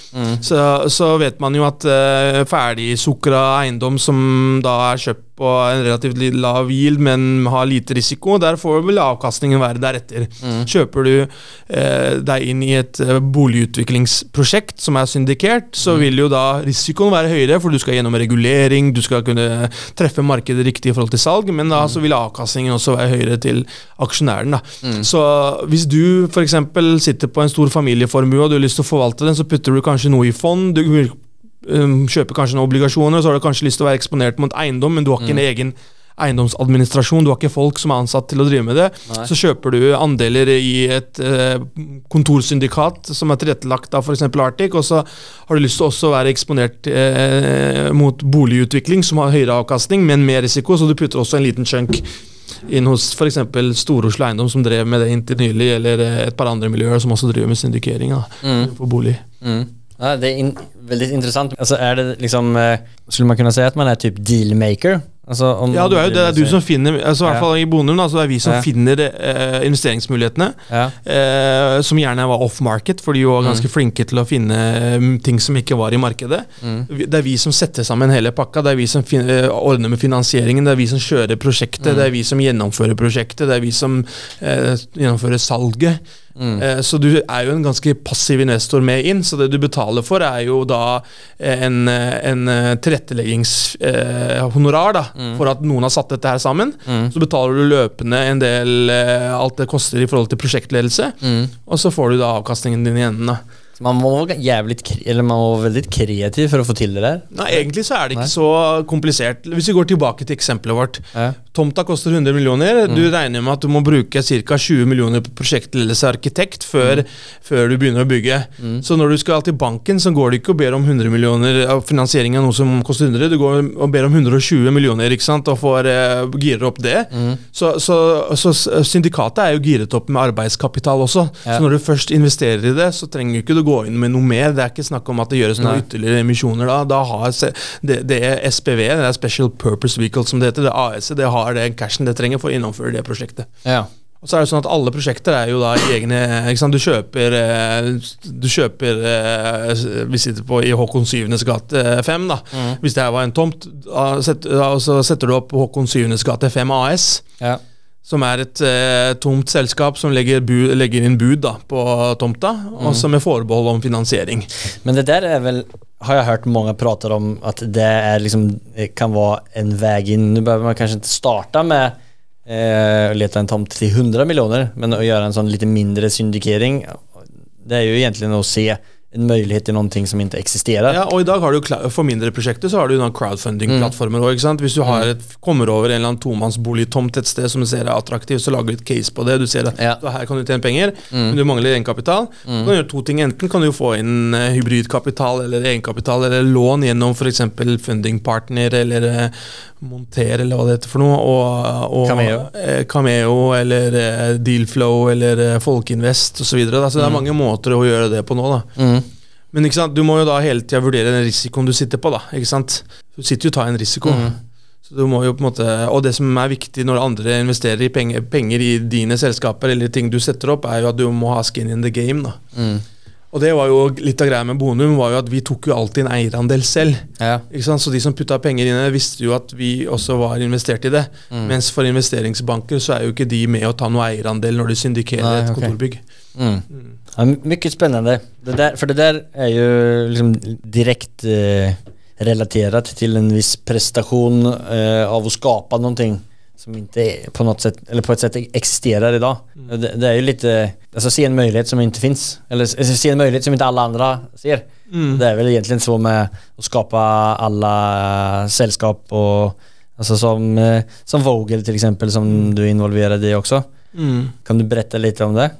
[SPEAKER 2] Så, så vet man jo at uh, ferdigsukra eiendom som da er kjøpt på en relativt lav yield, men har lite risiko, der får vel avkastningen være deretter. Kjøper du eh, deg inn i et eh, boligutviklingsprosjekt som er syndikert, så vil jo da risikoen være høyere, for du skal gjennom regulering, du skal kunne treffe markedet riktig i forhold til salg, men da så vil avkastningen også være høyere til aksjonæren. da. Så hvis du f.eks. sitter på en stor familieformue og du har lyst til å forvalte den, så putter du kanskje noe i fond. du um, kjøper kanskje noen obligasjoner, så har du kanskje lyst til å være eksponert mot eiendom, men du har ikke en egen eiendomsadministrasjon, du har ikke folk som er ansatt til å drive med det.
[SPEAKER 4] Nei.
[SPEAKER 2] Så kjøper du andeler i et eh, kontorsyndikat som er tilrettelagt av f.eks. Arctic, og så har du lyst til også å være eksponert eh, mot boligutvikling som har høyere avkastning, men med risiko, så du putter også en liten chunk inn hos f.eks. Stor-Oslo Eiendom, som drev med det inntil nylig, eller et par andre miljøer som også driver med syndikering da, på bolig.
[SPEAKER 4] Mm. Ja, det er in, veldig interessant. Altså, er det liksom, eh, skulle man kunne si at man er typ dealmaker? Altså, om,
[SPEAKER 2] Ja, du er jo, det er du som finner altså i hvert fall i Bonum, da, så det er vi som
[SPEAKER 4] Ja.
[SPEAKER 2] finner eh, investeringsmulighetene.
[SPEAKER 4] Ja.
[SPEAKER 2] Eh, som gjerne var off-market, for de var ganske flinke til å finne um, ting som ikke var i markedet. Mm. Det er vi som setter sammen hele pakka, det er vi som finner, eh, ordner med finansieringen, det er vi som kjører prosjektet, det er vi som gjennomfører prosjektet, det er vi som eh, gjennomfører salget. Eh, så du er jo en ganske passiv investor med inn, så det du betaler for, er jo da eh, en, eh, en tilretteleggingshonorar eh, mm. da, for at noen har satt dette her sammen. Så betaler du løpende en del eh, alt det koster i forhold til prosjektledelse, og så får du da avkastningen din i enden. da.
[SPEAKER 4] Så man må være veldig man må kreativ for å få til det der?
[SPEAKER 2] Nei, Egentlig så er det ikke
[SPEAKER 4] Nei.
[SPEAKER 2] så komplisert. Hvis vi går tilbake til eksempelet vårt.
[SPEAKER 4] Ja.
[SPEAKER 2] Tomta koster 100 millioner. Du regner med at du må bruke ca. 20 millioner på prosjektledelse arkitekt før, før du begynner å bygge. Så når du skal til banken, så går det ikke og ber om 100 millioner av finansiering av noe som koster 100. Du går og ber om 120 millioner ikke sant? og får eh, girer opp det. Så, så, så s- syndikatet er jo giret opp med arbeidskapital også.
[SPEAKER 4] Ja.
[SPEAKER 2] Så når du først investerer i det, så trenger du ikke du gå inn med noe mer. Det er ikke snakk om at det gjøres noen ytterligere emisjoner da. da har det, det er SPV, det er Special Purpose Vehicle som det heter, det AS, det har den cashen det trenger for å gjennomføre det prosjektet.
[SPEAKER 4] Ja.
[SPEAKER 2] Og så er det sånn at Alle prosjekter er jo da i egne ikke sant? Du kjøper eh, Du kjøper eh, Vi sitter på i Håkon 7.s gate 5. da Hvis det her var en tomt, så setter du opp Håkon 7.s gate 5 AS.
[SPEAKER 4] Ja.
[SPEAKER 2] Som er et eh, tomt selskap som legger, bu, legger inn bud da, på tomta, også med forbehold om finansiering.
[SPEAKER 4] Men det der er vel har jeg hørt mange prater om, at det är liksom, kan være en vei inn. Nå behöver man kanskje ikke starte med eh, å lete en tomt til 100 millioner, men å gjøre en sånn litt mindre syndikering, det er jo egentlig noe å se en möjlighet till någonting som inte existerar.
[SPEAKER 2] Ja, og i dag har du For mindre prosjekter så har du crowdfunding-plattformer òg. Hvis du har et, kommer over en eller annen tomannsboligtomt et sted som du ser er attraktivt, så lager du et case på det. Du ser at
[SPEAKER 4] Ja.
[SPEAKER 2] her kan du tjene penger, men du mangler egenkapital. Du kan gjøre to ting. Enten kan du få inn eh, hybridkapital eller egenkapital eller lån gjennom f.eks. funding partner eller eh, Monter eller hva det heter for noe. Og, og
[SPEAKER 4] Cameo.
[SPEAKER 2] eh, Cameo eller Dealflow eller Folkeinvest osv. Så, videre, så det er mange måter å gjøre det på nå. da
[SPEAKER 4] Mm.
[SPEAKER 2] Men ikke sant, du må jo da hele tida vurdere den risikoen du sitter på. da, ikke sant? Du sitter jo og tar en risiko. Så du må jo på en måte, Og det som er viktig når andre investerer i penger, penger i dine selskaper eller ting du setter opp, er jo at du må ha skin in the game. da.
[SPEAKER 4] Mm.
[SPEAKER 2] Og det var jo litt av greia med Bonum, var jo at vi tok jo alltid en eierandel selv.
[SPEAKER 4] Ja.
[SPEAKER 2] Ikke sant? Så de som putta penger inn visste jo at vi også var investert i det.
[SPEAKER 4] Mm.
[SPEAKER 2] Mens for investeringsbanker så er jo ikke de med å ta noe eierandel når de syndikerer
[SPEAKER 4] Nei,
[SPEAKER 2] et kontorbygg.
[SPEAKER 4] Mm. Ja, my- mycket spännande. Det där, för det där är ju liksom direkt eh, relaterat till en viss prestation eh, av att skapa någonting som inte på något sätt, eller på ett sätt existerar idag. Det, det är ju lite, alltså se en möjlighet som inte finns. Eller se en möjlighet som inte alla andra ser. Det är väl egentligen så med att skapa alla selskap sällskap och Alltså som, eh, som Vogel till exempel som du är involverad i också.
[SPEAKER 2] Mm.
[SPEAKER 4] Kan du berätta lite om det?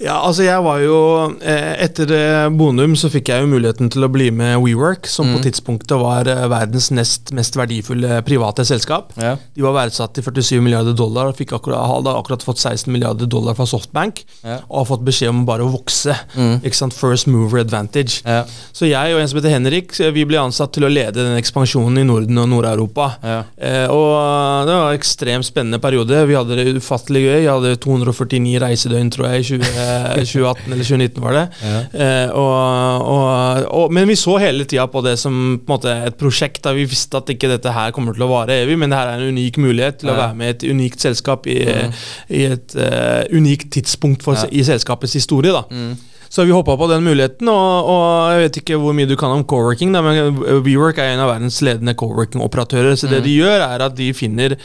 [SPEAKER 2] Ja, altså jeg var jo eh, Etter eh, Bonum så fikk jeg jo muligheten til å bli med WeWork, som
[SPEAKER 4] Mm.
[SPEAKER 2] på tidspunktet var eh, verdens nest mest verdifulle private selskap.
[SPEAKER 4] Ja.
[SPEAKER 2] De var verdsatt til 47 milliarder dollar og fikk akkurat, hadde akkurat fått 16 milliarder dollar fra Softbank.
[SPEAKER 4] Ja.
[SPEAKER 2] Og har fått beskjed om bare å vokse.
[SPEAKER 4] Mm.
[SPEAKER 2] Ikke sant? First mover advantage.
[SPEAKER 4] Ja.
[SPEAKER 2] Så jeg og en som heter Henrik, vi ble ansatt til å lede den ekspansjonen i Norden og Nord-Europa. Eh, og det var en ekstremt spennende periode. Vi hadde det ufattelig gøy. Jeg hadde 249 reisedøgn, tror jeg, i 20, eh, 2018 eller 2019 var det.
[SPEAKER 4] Ja.
[SPEAKER 2] Eh, og, og, og, men vi så hele tida på det som på måte, et prosjekt. da Vi visste at ikke dette her kommer til å vare evig, men det her er en unik mulighet til å være med i et unikt selskap i,
[SPEAKER 4] Mm.
[SPEAKER 2] i et uh, unikt tidspunkt for,
[SPEAKER 4] Ja.
[SPEAKER 2] i selskapets historie. da
[SPEAKER 4] Mm.
[SPEAKER 2] så vi hoppa på den muligheten, og, og jeg vet ikke hvor mye du kan om coworking, men WeWork er en av verdens ledende coworking-operatører. Så det
[SPEAKER 4] Mm.
[SPEAKER 2] de gjør, er at de finner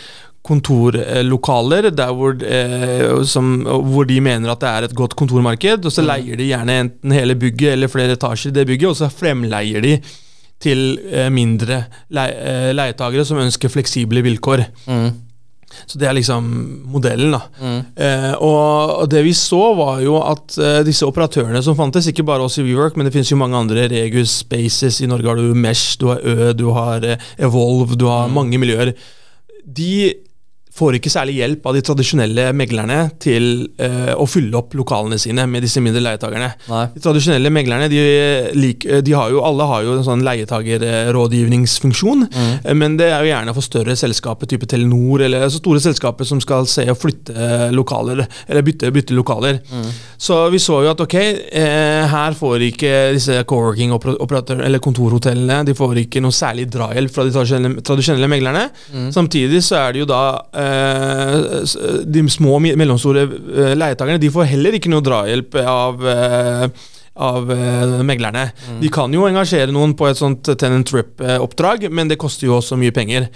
[SPEAKER 2] kontorlokaler der hvor, eh, som, hvor de mener at det er et godt kontormarked, og så
[SPEAKER 4] Mm.
[SPEAKER 2] leier de gjerne enten hele bygget eller flere etasjer i det bygget, og så fremleier de til eh, mindre le eh, leietagere som ønsker fleksible vilkår.
[SPEAKER 4] Mm.
[SPEAKER 2] Så det er liksom modellen, da.
[SPEAKER 4] Mm.
[SPEAKER 2] Eh, og det vi så, var jo at eh, disse operatørene som fantes, ikke bare oss i WeWork, men det finnes jo mange andre, Regus Spaces, i Norge har du Mesh, du har Ø, du har eh, Evolve, du har mange miljøer. De får ikke særlig hjelp av de tradisjonelle meglerne til eh, å fylle opp lokalene sine med disse mindre leietakerne.
[SPEAKER 4] Nei.
[SPEAKER 2] De tradisjonelle meglerne de, lik, de har jo, alle har jo en sånn leietagerrådgivningsfunksjon,
[SPEAKER 4] Mm.
[SPEAKER 2] eh, men det er jo gjerne for større selskaper, type Telenor, eller altså store selskaper som skal se og flytte eh, lokaler, eller bytte, bytte lokaler.
[SPEAKER 4] Mm.
[SPEAKER 2] Så vi så jo at ok, eh, her får ikke disse coworking-operatørene, eller kontorhotellene, de får ikke noe særlig drahjelp fra de tradisjonelle, tradisjonelle meglerne.
[SPEAKER 4] Mm.
[SPEAKER 2] Samtidig så er det jo da eh, de små og mellomstore eh, leietakerne De får heller ikke noe drahjelp av eh, av eh, meglerne.
[SPEAKER 4] Mm.
[SPEAKER 2] De kan jo engasjere noen på et sånt tenant trip-oppdrag, men det koster jo også mye penger.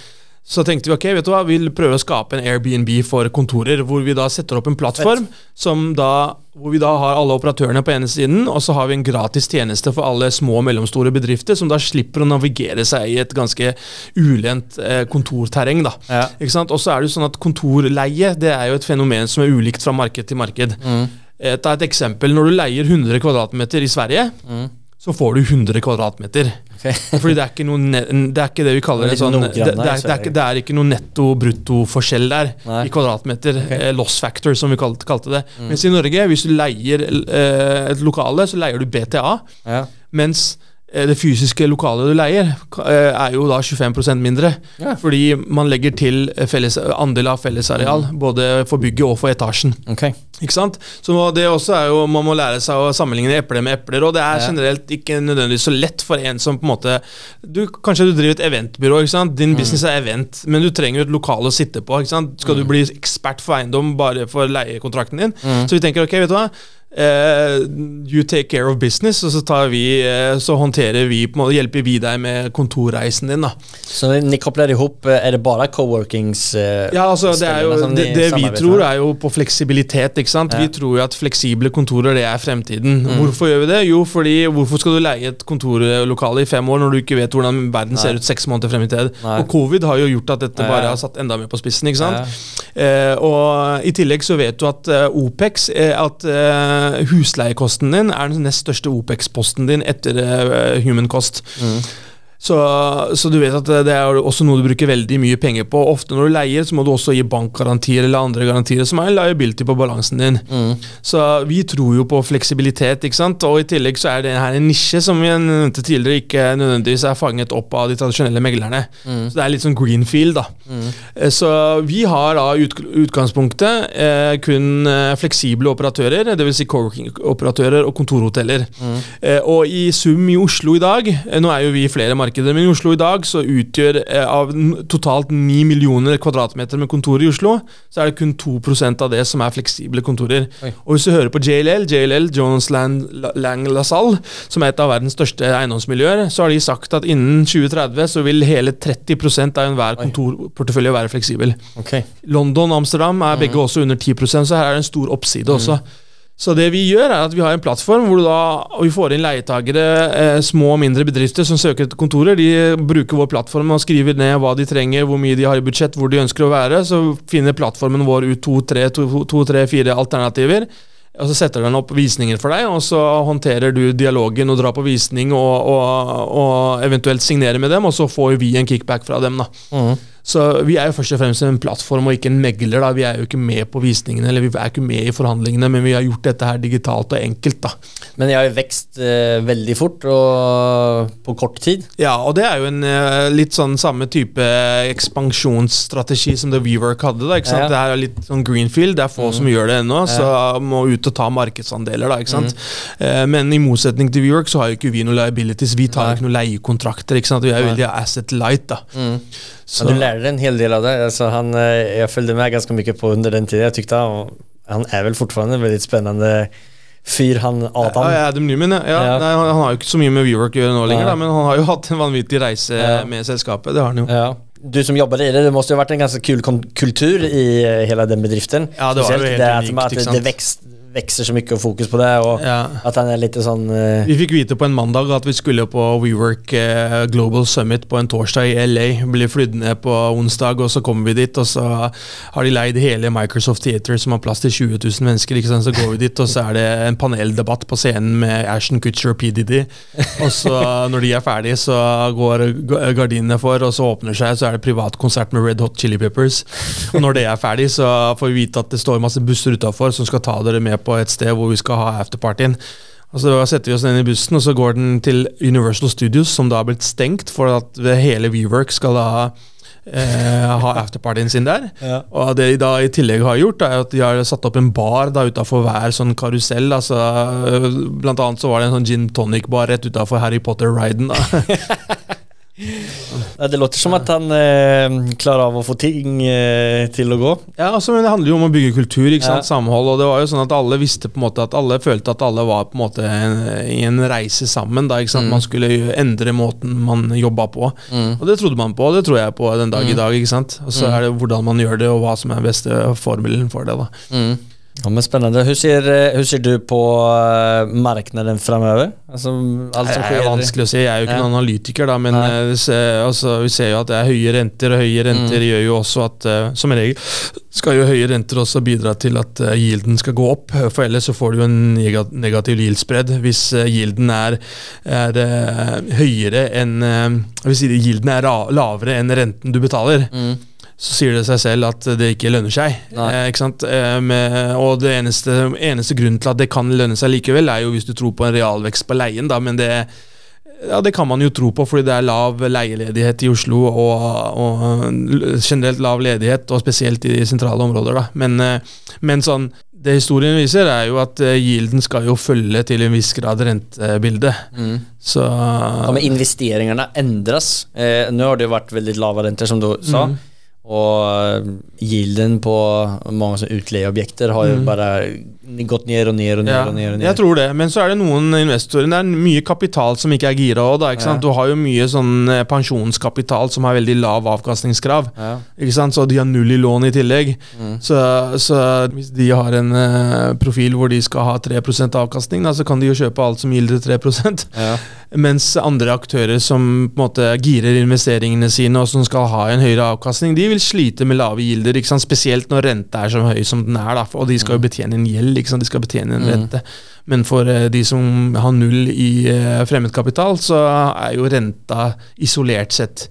[SPEAKER 2] Så tenkte vi ok, vet du hva, vi vil prøve å skape en Airbnb for kontorer, hvor vi da setter opp en plattform som da, hvor vi da har alle operatørene på ene siden, og så har vi en gratis tjeneste for alle små og mellomstore bedrifter, som da slipper å navigere seg i et ganske ulendt eh, kontorterreng. da.
[SPEAKER 4] Ja.
[SPEAKER 2] Ikke sant? Og så er det jo sånn at kontorleie det er jo et fenomen som er ulikt fra marked til marked.
[SPEAKER 4] Mm.
[SPEAKER 2] Eh, Ta et eksempel. Når du leier 100 kvadratmeter i Sverige,
[SPEAKER 4] Mm.
[SPEAKER 2] Så får du 100 kvadratmeter.
[SPEAKER 4] Okay.
[SPEAKER 2] Fordi det er ikke, noe det, er ikke det vi kaller
[SPEAKER 4] Det
[SPEAKER 2] sånn det, det, er, ikke- det er ikke noe netto-brutto-forskjell der
[SPEAKER 4] Nei.
[SPEAKER 2] i kvadratmeter.
[SPEAKER 4] Ok.
[SPEAKER 2] Eh, loss factor, som vi kalte, kalte det.
[SPEAKER 4] Mm.
[SPEAKER 2] Mens i Norge, hvis du leier eh, et lokale, så leier du BTA.
[SPEAKER 4] Ja.
[SPEAKER 2] Mens det fysiske lokalet du leier, eh, er jo da 25% mindre.
[SPEAKER 4] Ja.
[SPEAKER 2] Fordi man legger til eh, felles, andel av fellesareal,
[SPEAKER 4] Mm.
[SPEAKER 2] både for bygget og for etasjen.
[SPEAKER 4] Okay.
[SPEAKER 2] Ikke sant? Så det også er jo, Man må lære seg å sammenligne epler med epler, og det er
[SPEAKER 4] Ja.
[SPEAKER 2] generelt ikke nødvendigvis så lett for en som på en måte du, Kanskje du driver et eventbyrå, ikke sant?
[SPEAKER 4] Mm.
[SPEAKER 2] din business er event, men du trenger jo et lokale å sitte på. ikke sant? Skal du bli ekspert for eiendom bare for leiekontrakten din?
[SPEAKER 4] Mm.
[SPEAKER 2] Så vi tenker ok, vet du hva? Eh, you take care of business, og så, tar vi, uh, så håndterer vi på en måte, hjelper vi deg med kontorreisen din. da.
[SPEAKER 4] Så ni kopplar ihop, Er det bare coworkings Uh,
[SPEAKER 2] Ja, altså det, jo,
[SPEAKER 4] ställena
[SPEAKER 2] det, det vi tror er jo på fleksibilitet. ikke sant?
[SPEAKER 4] Ja.
[SPEAKER 2] Vi tror jo at fleksible kontorer det er fremtiden.
[SPEAKER 4] Mm.
[SPEAKER 2] Hvorfor gjør vi det? Jo, fordi hvorfor skal du leie et kontorlokale i fem år når du ikke vet hvordan verden
[SPEAKER 4] Nei.
[SPEAKER 2] ser ut seks måneder frem i tid?
[SPEAKER 4] Nei.
[SPEAKER 2] Og covid har jo gjort at dette bare har satt enda mer på spissen. ikke sant? Eh, og I tillegg så vet du at eh, OPEX, eh, at eh, husleiekosten din er den nest største OPEX-posten din etter eh, human cost.
[SPEAKER 4] Mm.
[SPEAKER 2] Så, så du vet at det er også noe du bruker veldig mye penger på. Ofte når du leier, så må du også gi bankgarantier eller andre garantier som er en liability på balansen din. Så vi tror jo på fleksibilitet, ikke sant. Og i tillegg så er det her en nisje som vi nevnte tidligere ikke nødvendigvis er fanget opp av de tradisjonelle meglerne. Så det er litt sånn greenfield, da. Mm. Så vi har da ut, utgangspunktet eh, kun eh, fleksible operatører, dvs. Si co-working-operatører og kontorhoteller. Eh, og i sum i Oslo i dag, eh, nå er jo vi i flere markeder, men i Oslo i dag så utgjør eh, av totalt 9 millioner kvadratmeter med kontorer i Oslo, så er det kun 2% av det som er fleksible kontorer.
[SPEAKER 4] Oi.
[SPEAKER 2] Og hvis du hører på JLL, JLL, Jones Land, Lang LaSalle, som er et av verdens største eiendomsmiljøer, så har de sagt at innen 2030 så vil hele 30% av enhver kontorportefølje være fleksibel.
[SPEAKER 4] Okay.
[SPEAKER 2] London og Amsterdam er begge også under 10% så her er det en stor oppside også. Så det vi gjør er at vi har en plattform hvor du da, vi får inn leietagere, eh, små og mindre bedrifter som søker etter kontorer. De bruker vår plattform og skriver ned hva de trenger, hvor mye de har i budsjett, hvor de ønsker å være. Så finner plattformen vår ut to, tre, to, to, alternativer. Og så setter den opp visninger for deg, og så håndterer du dialogen og drar på visning og, og, og eventuelt signerer med dem, og så får vi en kickback fra dem. da.
[SPEAKER 4] Mm.
[SPEAKER 2] Så vi er jo først og fremst en plattform og ikke en megler. da. Vi er jo ikke med på visningene eller vi er ikke med i forhandlingene, men vi har gjort dette her digitalt og enkelt. da.
[SPEAKER 4] Men jeg har jo vekst eh, veldig fort og på kort tid.
[SPEAKER 2] Ja, og det er jo en eh, litt sånn samme type ekspansjonsstrategi som det WeWork hadde. da, ikke sant?
[SPEAKER 4] Ja.
[SPEAKER 2] Det her er litt sånn greenfield, det er få som gjør det ennå, så må ut og ta markedsandeler. da, ikke sant? Eh, men i motsetning til WeWork så har jo ikke vi noen liabilities. Vi tar
[SPEAKER 4] Nei.
[SPEAKER 2] jo ikke noen leiekontrakter. ikke sant? Vi er jo veldig asset light. da.
[SPEAKER 4] Mm.
[SPEAKER 2] Så,
[SPEAKER 4] du lærte en hel del av det. Altså, han, jeg fulgte följde med ganske mye på under den tiden. Jeg tykte han, han er vel fortfarande en veldig spennende fyr, han Adam.
[SPEAKER 2] Ja, Adam Newman, ja. ja.
[SPEAKER 4] Ja.
[SPEAKER 2] Nei, han, han har jo ikke så mye med WeWork å gjøre nå lenger, da, men han har jo hatt en vanvittig reise
[SPEAKER 4] Ja.
[SPEAKER 2] med selskapet. Det har han jo.
[SPEAKER 4] Ja. Du som jobber i det, det måste jo ha vært en ganske kul kultur i hele den bedriften.
[SPEAKER 2] Ja, det var jo helt
[SPEAKER 4] det att,
[SPEAKER 2] unikt, ikke
[SPEAKER 4] det,
[SPEAKER 2] sant?
[SPEAKER 4] det växt, växer så mye og fokus på det Og
[SPEAKER 2] Ja.
[SPEAKER 4] at han er litt sånn uh...
[SPEAKER 2] Vi fikk vite på en mandag at vi skulle på WeWork uh, Global Summit på en torsdag i LA. Blir flydd ned på onsdag, og så kommer vi dit, og så har de leid hele Microsoft Theater som har plass til 20 000 mennesker. ikke sant? Så går vi dit, og så er det en paneldebatt på scenen med Ashton Kutcher og PDD. Og så, når de er ferdige, så går gardinene for, og så åpner seg, så er det privatkonsert med Red Hot Chili Peppers. Og når det er ferdig, så får vi vite at det står masse busser utafor som skal ta dere med på et sted hvor vi skal ha afterpartyen. Og så setter vi oss ned i bussen, og så går den til Universal Studios, som da har blitt stengt for at hele WeWork skal da eh, ha afterpartyen sin der.
[SPEAKER 4] Ja.
[SPEAKER 2] Og det de da i tillegg har gjort, er at de har satt opp en bar da utafor hver sånn karusell. Altså, øh, blant annet så var det en sånn gin tonic-bar rett utafor Harry Potter-riden.
[SPEAKER 4] det låter som at han eh, klarer av å få ting eh, til å gå.
[SPEAKER 2] Ja, altså, men Det handler jo om å bygge kultur, ikke sant?
[SPEAKER 4] Ja.
[SPEAKER 2] samhold. og det var jo sånn at Alle visste på en måte at alle følte at alle var på en måte i en reise sammen. da, ikke sant? Man skulle endre måten man jobba på. Og Det trodde man på, og det tror jeg på den dag i dag. ikke sant? Og Så er det hvordan man gjør det, og hva som er beste formelen for det. da.
[SPEAKER 4] Ja, men Spennende. Hvordan ser, eh, ser du på markedet fremover? Altså,
[SPEAKER 2] Det er vanskelig å si, jeg er jo ikke
[SPEAKER 4] Ja.
[SPEAKER 2] noen analytiker, da, men eh, ser, altså, vi ser jo at det er høye renter, og høye renter
[SPEAKER 4] Mm.
[SPEAKER 2] gjør jo også at eh, Som regel skal jo høye renter også bidra til at gilden yielden skal gå opp, for ellers så får du jo en negativ yield-spread. Hvis gilden yielden er, er eh, høyere enn Hvis yielden er lavere enn renten du betaler.
[SPEAKER 4] Mm.
[SPEAKER 2] Så sier det seg selv at det ikke lønner seg. Eh, ikke? Eh, med, og det eneste, eneste grunnen til at det kan lønne seg likevel, er jo hvis du tror på en realvekst på leien, da, men det ja, Det kan man jo tro på, fordi det er lav leieledighet i Oslo og, og generelt lav ledighet, og spesielt i sentrale områder. da. Men, eh, men sånn, det historien viser, er jo at gilden yielden skal jo følge til en viss grad rentebildet.
[SPEAKER 4] Mm.
[SPEAKER 2] Så
[SPEAKER 4] Ja, men investeringene endres. Eh, nå har det jo vært veldig lave renter, som du sa.
[SPEAKER 2] Mm.
[SPEAKER 4] Och gilden på mange utleieobjekter har jo
[SPEAKER 2] Mm.
[SPEAKER 4] Gått ned og ned og ned,
[SPEAKER 2] Ja,
[SPEAKER 4] og ned, og ned.
[SPEAKER 2] jeg tror det, men så er det noen investorer Det er mye kapital som ikke er gira òg, da. Ikke sant?
[SPEAKER 4] Ja.
[SPEAKER 2] Du har jo mye sånn eh, pensjonskapital som har veldig lav avkastningskrav.
[SPEAKER 4] Ja.
[SPEAKER 2] Ikke sant? Så de har null i lån i tillegg.
[SPEAKER 4] Mm.
[SPEAKER 2] Så, så hvis de har en uh, profil hvor de skal ha 3% avkastning, da, så kan de jo kjøpe alt som gilder 3
[SPEAKER 4] Ja.
[SPEAKER 2] Mens andre aktører som på en måte girer investeringene sine og som skal ha en høyere avkastning, de vil slite med lave gilder, ikke sant? spesielt når renta er så høy som den er. Da. Og de skal jo betjene en gjeld, ikke sant? de skal betjene en rente. Men for eh, de som har null i eh, fremmedkapital, så er jo renta isolert sett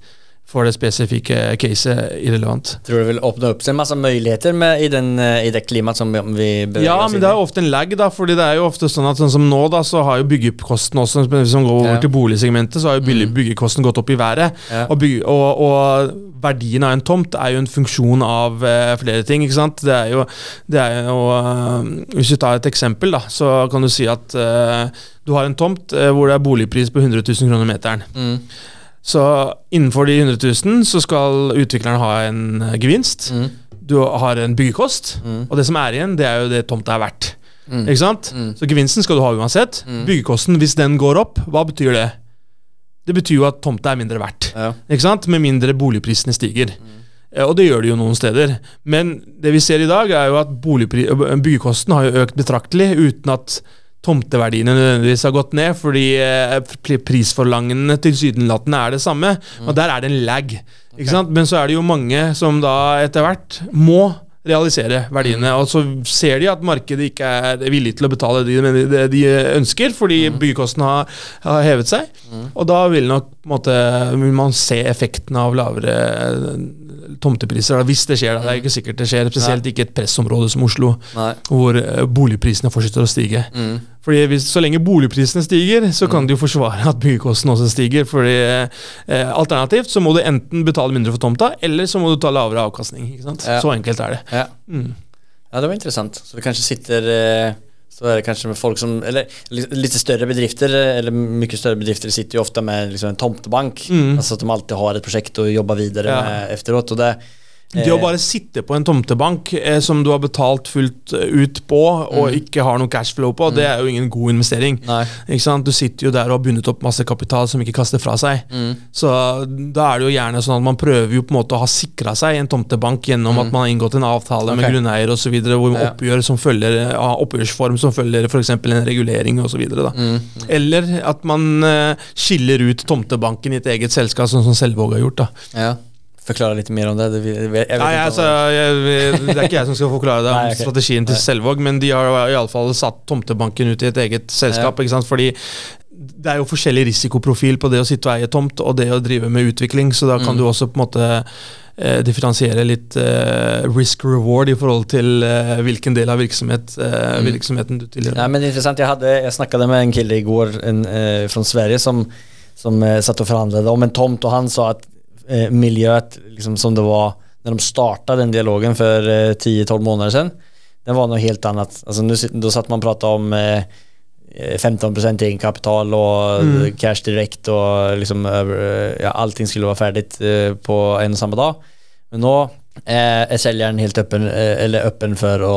[SPEAKER 2] for det spesifikke caset irrelevant.
[SPEAKER 4] Tror du det vil åpne opp seg masse muligheter med, i, den, eh, i det klimaet som vi beveger
[SPEAKER 2] Ja,
[SPEAKER 4] oss
[SPEAKER 2] men det er jo ofte en lag, da. fordi det er jo ofte sånn at sånn som nå, da, så har jo byggekosten også, hvis man går over
[SPEAKER 4] Ja.
[SPEAKER 2] til boligsegmentet, så har jo
[SPEAKER 4] Mm.
[SPEAKER 2] byggekosten gått opp i været.
[SPEAKER 4] Ja.
[SPEAKER 2] Og, bygge, og, og verdien av en tomt er jo en funksjon av uh, flere ting, ikke sant. Det er jo, det er jo uh, Hvis vi tar et eksempel, da, så kan du si at uh, du har en tomt hvor det er boligpris på 100 000 kroner meteren.
[SPEAKER 4] Mm.
[SPEAKER 2] Så innenfor de 100 000 så skal utvikleren ha en eh, gevinst.
[SPEAKER 4] Mm.
[SPEAKER 2] Du har en byggekost,
[SPEAKER 4] Mm.
[SPEAKER 2] og det som er igjen, det er jo det tomta er verdt.
[SPEAKER 4] Mm.
[SPEAKER 2] Ikke sant?
[SPEAKER 4] Mm.
[SPEAKER 2] Så gevinsten skal du ha uansett.
[SPEAKER 4] Mm.
[SPEAKER 2] Byggekosten, hvis den går opp, hva betyr det? Det betyr jo at tomta er mindre verdt.
[SPEAKER 4] Ja.
[SPEAKER 2] Ikke sant? Med mindre boligprisene stiger.
[SPEAKER 4] Mm.
[SPEAKER 2] Eh, Og det gjør det jo noen steder. Men det vi ser i dag, er jo at boligpri- øh, byggekosten har jo økt betraktelig uten at tomteverdiene nødvendigvis har gått ned, fordi prisforlangende pri- prisforlangene tilsynelatende er det samme. Og der er det en lag. Ikke sant? Men så er det jo mange som da etter hvert må realisere verdiene. Og så ser de at markedet ikke er villig til å betale det de, de ønsker, fordi byggekostnadene har, har hevet seg. Og da vil nok på en måte, vil man se effekten av lavere eh, tomtepriser, da, hvis det skjer. Da. Det er ikke sikkert det skjer, spesielt ikke i et pressområde som Oslo,
[SPEAKER 4] Nei.
[SPEAKER 2] hvor eh, boligprisene fortsetter å stige.
[SPEAKER 4] Mm.
[SPEAKER 2] Fordi hvis, Så lenge boligprisene stiger, så kan det jo forsvare at byggekosten også stiger. fordi eh, Alternativt så må du enten betale mindre for tomta, eller så må du ta lavere avkastning. ikke sant?
[SPEAKER 4] Ja.
[SPEAKER 2] Så enkelt er det.
[SPEAKER 4] Ja.
[SPEAKER 2] Mm.
[SPEAKER 4] ja, det var interessant. Så det kanskje sitter eh, så er det kanskje med folk som, eller litt større bedrifter, eh, eller mye større bedrifter sitter jo ofte med liksom en tomtebank.
[SPEAKER 2] Mm.
[SPEAKER 4] Altså at de alltid har et projekt å jobbe videre
[SPEAKER 2] Ja.
[SPEAKER 4] med efteråt. Og det,
[SPEAKER 2] Det å
[SPEAKER 4] eh,
[SPEAKER 2] bare sitte på en tomtebank eh, som du har betalt fullt eh, ut på, og
[SPEAKER 4] Mm.
[SPEAKER 2] ikke har noe cashflow på, det er jo ingen god investering. Du sitter jo der og har bundet opp masse kapital som ikke kaster fra seg.
[SPEAKER 4] Mm.
[SPEAKER 2] Så da er det jo gjerne sånn at man prøver jo på en måte å ha sikra seg en tomtebank gjennom at man har inngått en avtale med
[SPEAKER 4] Mm.
[SPEAKER 2] Grunneier osv., hvor
[SPEAKER 4] Ja.
[SPEAKER 2] oppgjør som følger ja, oppgjørsform som følger f.eks. en regulering osv.
[SPEAKER 4] Mm.
[SPEAKER 2] Eller at man eh, skiller ut tomtebanken i et eget selskap, sånn som Selvåg har gjort. da.
[SPEAKER 4] Ja. Förklara litt mer om det. det jag vet
[SPEAKER 2] Nei,
[SPEAKER 4] inte
[SPEAKER 2] altså, jeg, det er ikke jeg som skal forklare det,
[SPEAKER 4] Nei, ok.
[SPEAKER 2] strategien til
[SPEAKER 4] Nei.
[SPEAKER 2] Selvåg, men de har iallfall satt tomtebanken ut i et eget selskap. ikke sant? Fordi det er jo forskjellig risikoprofil på det å sitte og eie tomt og det å drive med utvikling, så da kan
[SPEAKER 4] Mm.
[SPEAKER 2] du også på en måte eh, differensiere litt eh, risk reward i forhold til eh, hvilken del av virksomhet, eh,
[SPEAKER 4] Mm.
[SPEAKER 2] virksomheten du tilhører.
[SPEAKER 4] Ja, men det jag, hade, jag snackade med en kille går en, eh, från Sverige som, som eh, satt og forhandlet om en tomt og han sa att eh, miljöet liksom som det var när de startade den dialogen för eh, 10-12 månader sedan den var något helt annat. Alltså nu, då satt man och pratade om eh, eh, 15% egenkapital och
[SPEAKER 2] Mm.
[SPEAKER 4] cash direkt och liksom eh, ja, allting skulle vara färdigt eh, på en och samma dag. Men nå eh, er den helt øppen, eh, eller öppen for å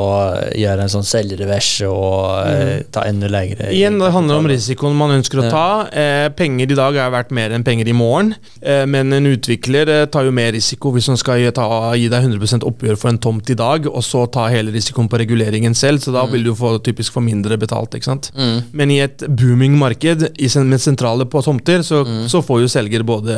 [SPEAKER 4] gjøre en sånn säljrevers og mm. ta enda lengre
[SPEAKER 2] Igjen, det handler om risikoen man ønsker å
[SPEAKER 4] Ja.
[SPEAKER 2] ta. Eh, penger i dag er verdt mer enn penger i morgen, eh, men en utvikler eh, tar jo mer risiko hvis han skal gi, deg 100% oppgjør for en tomt i dag, og så ta hele risikoen på reguleringen selv, så da vil du få, typisk få mindre betalt. ikke sant?
[SPEAKER 4] Mm.
[SPEAKER 2] Men i et booming marked med sentrale på tomter, så, så får jo selger både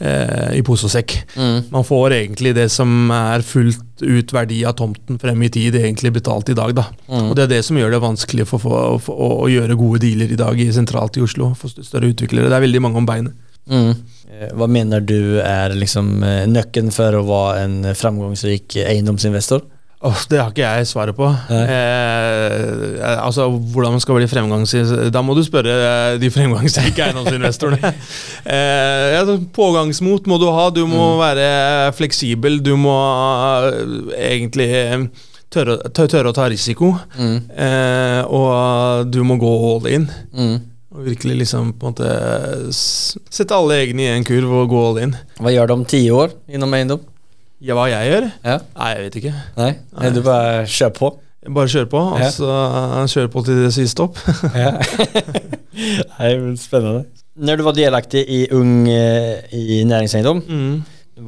[SPEAKER 2] eh, i pose og sekk.
[SPEAKER 4] Mm.
[SPEAKER 2] Man får egentlig det som er fullt ut verdi av tomten frem i tid, egentlig betalt i dag. da.
[SPEAKER 4] Mm.
[SPEAKER 2] Og Det er det som gjør det vanskelig for, for, for, å, å gjøre gode dealer i dag i sentralt i Oslo. for større utviklere. Det er veldig mange om beinet.
[SPEAKER 4] Mm. Hva mener du er liksom nøkken for å være en framgångsrik eiendomsinvestor?
[SPEAKER 2] Åh, det har ikke jeg svaret på. Eh, altså, Hvordan man skal bli fremgangsrik Da må du spørre eh, de fremgangsrike eiendomsinvestorene. eh, pågangsmot må du ha. Du må være fleksibel. Du må eh, egentlig eh, tørre, tørre å ta risiko.
[SPEAKER 4] Mm.
[SPEAKER 2] Eh, og du må gå all in.
[SPEAKER 4] Mm.
[SPEAKER 2] Og virkelig liksom på en måte sette alle egne i en kurv og gå all in.
[SPEAKER 4] Hva gjør du om ti år inom eiendom?
[SPEAKER 2] Ja, hva jeg gjør?
[SPEAKER 4] Ja.
[SPEAKER 2] Nei, jeg vet ikke.
[SPEAKER 4] Nei,
[SPEAKER 2] Nei.
[SPEAKER 4] du bare kjører på.
[SPEAKER 2] Bare kjører på.
[SPEAKER 4] Ja.
[SPEAKER 2] Altså, kjører på til det sier stopp.
[SPEAKER 4] Nei, men spennende. Når du var delaktig i Ung eh, i næringseiendom,
[SPEAKER 2] Mm.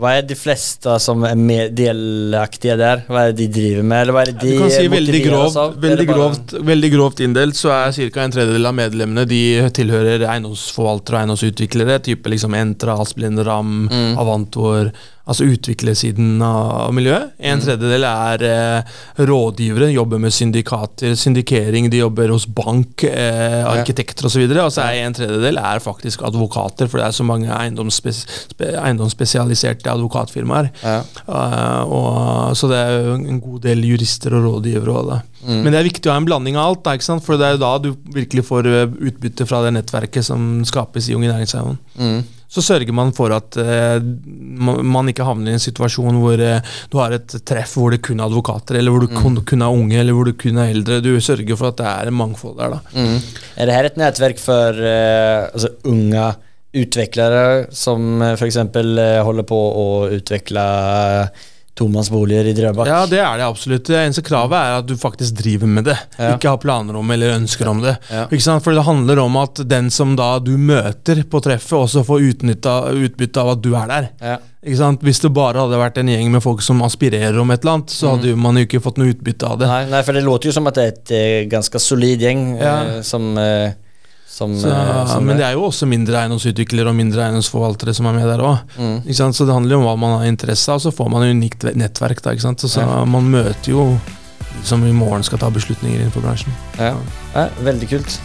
[SPEAKER 4] hva er de fleste som er delaktige der? Hva er är det de driver med? Eller hva er det de
[SPEAKER 2] Du kan si veldig grovt, veldig, grovt, veldig grovt inndelt, så er ca. en tredjedel av medlemmene De tilhører eiendomsforvaltere og eiendomsutviklere. Type liksom Entra, Asplin, Ram,
[SPEAKER 4] Mm.
[SPEAKER 2] Avantor, altså utviklersiden av miljøet. En tredjedel er eh, rådgivere, jobber med syndikater, syndikering, de jobber hos bank, eh, arkitekter osv. Og så er en tredjedel er faktisk advokater, for det er så mange eiendomsspe eiendomsspesialiserte advokatfirmaer.
[SPEAKER 4] Ja.
[SPEAKER 2] Uh, og, så det er en god del jurister og rådgivere. Og det. Men det er viktig å ha en blanding av alt, da, for det er jo da du virkelig får eh, utbytte fra det nettverket som skapes i Unge Næringseiendom.
[SPEAKER 4] Mm.
[SPEAKER 2] Så sørger man for at eh, man ikke havner i en situasjon hvor eh, du har et treff hvor det kun er advokater, eller hvor du kun, kun er unge, eller hvor du kun er eldre. Du sørger for at det er en mangfold der. da.
[SPEAKER 4] Mm. Er det här ett nätverk för eh, altså, unge utviklere som f.eks. för exempel eh, på å utvikle eh, tomansboliger i Drøbak?
[SPEAKER 2] Ja, det er det absolutt. Det eneste kravet er at du faktisk driver med det.
[SPEAKER 4] Ja.
[SPEAKER 2] Ikke har planer om eller ønsker om det.
[SPEAKER 4] Ja.
[SPEAKER 2] Ikke sant? For det handler om at den som da du møter på treffet, også får utbytte av at du er der.
[SPEAKER 4] Ja.
[SPEAKER 2] Ikke sant? Hvis det bare hadde vært en gjeng med folk som aspirerer om et eller annet, så hadde jo man jo ikke fått noe utbytte av det.
[SPEAKER 4] Nei, nei, for det låter jo som at det er et ganske solid
[SPEAKER 2] gjeng
[SPEAKER 4] eh, som, eh, som,
[SPEAKER 2] Så,
[SPEAKER 4] eh, som
[SPEAKER 2] men det er jo også mindre eiendomsutviklere og mindre eiendomsforvaltere som er med der òg.
[SPEAKER 4] Mm.
[SPEAKER 2] Så det handler jo om hva man har interesse av, så får man et unikt nettverk. da? Så, så
[SPEAKER 4] Ja.
[SPEAKER 2] Man møter jo de som i morgen skal ta beslutninger innenfor bransjen.
[SPEAKER 4] Ja. Ja, veldig kult.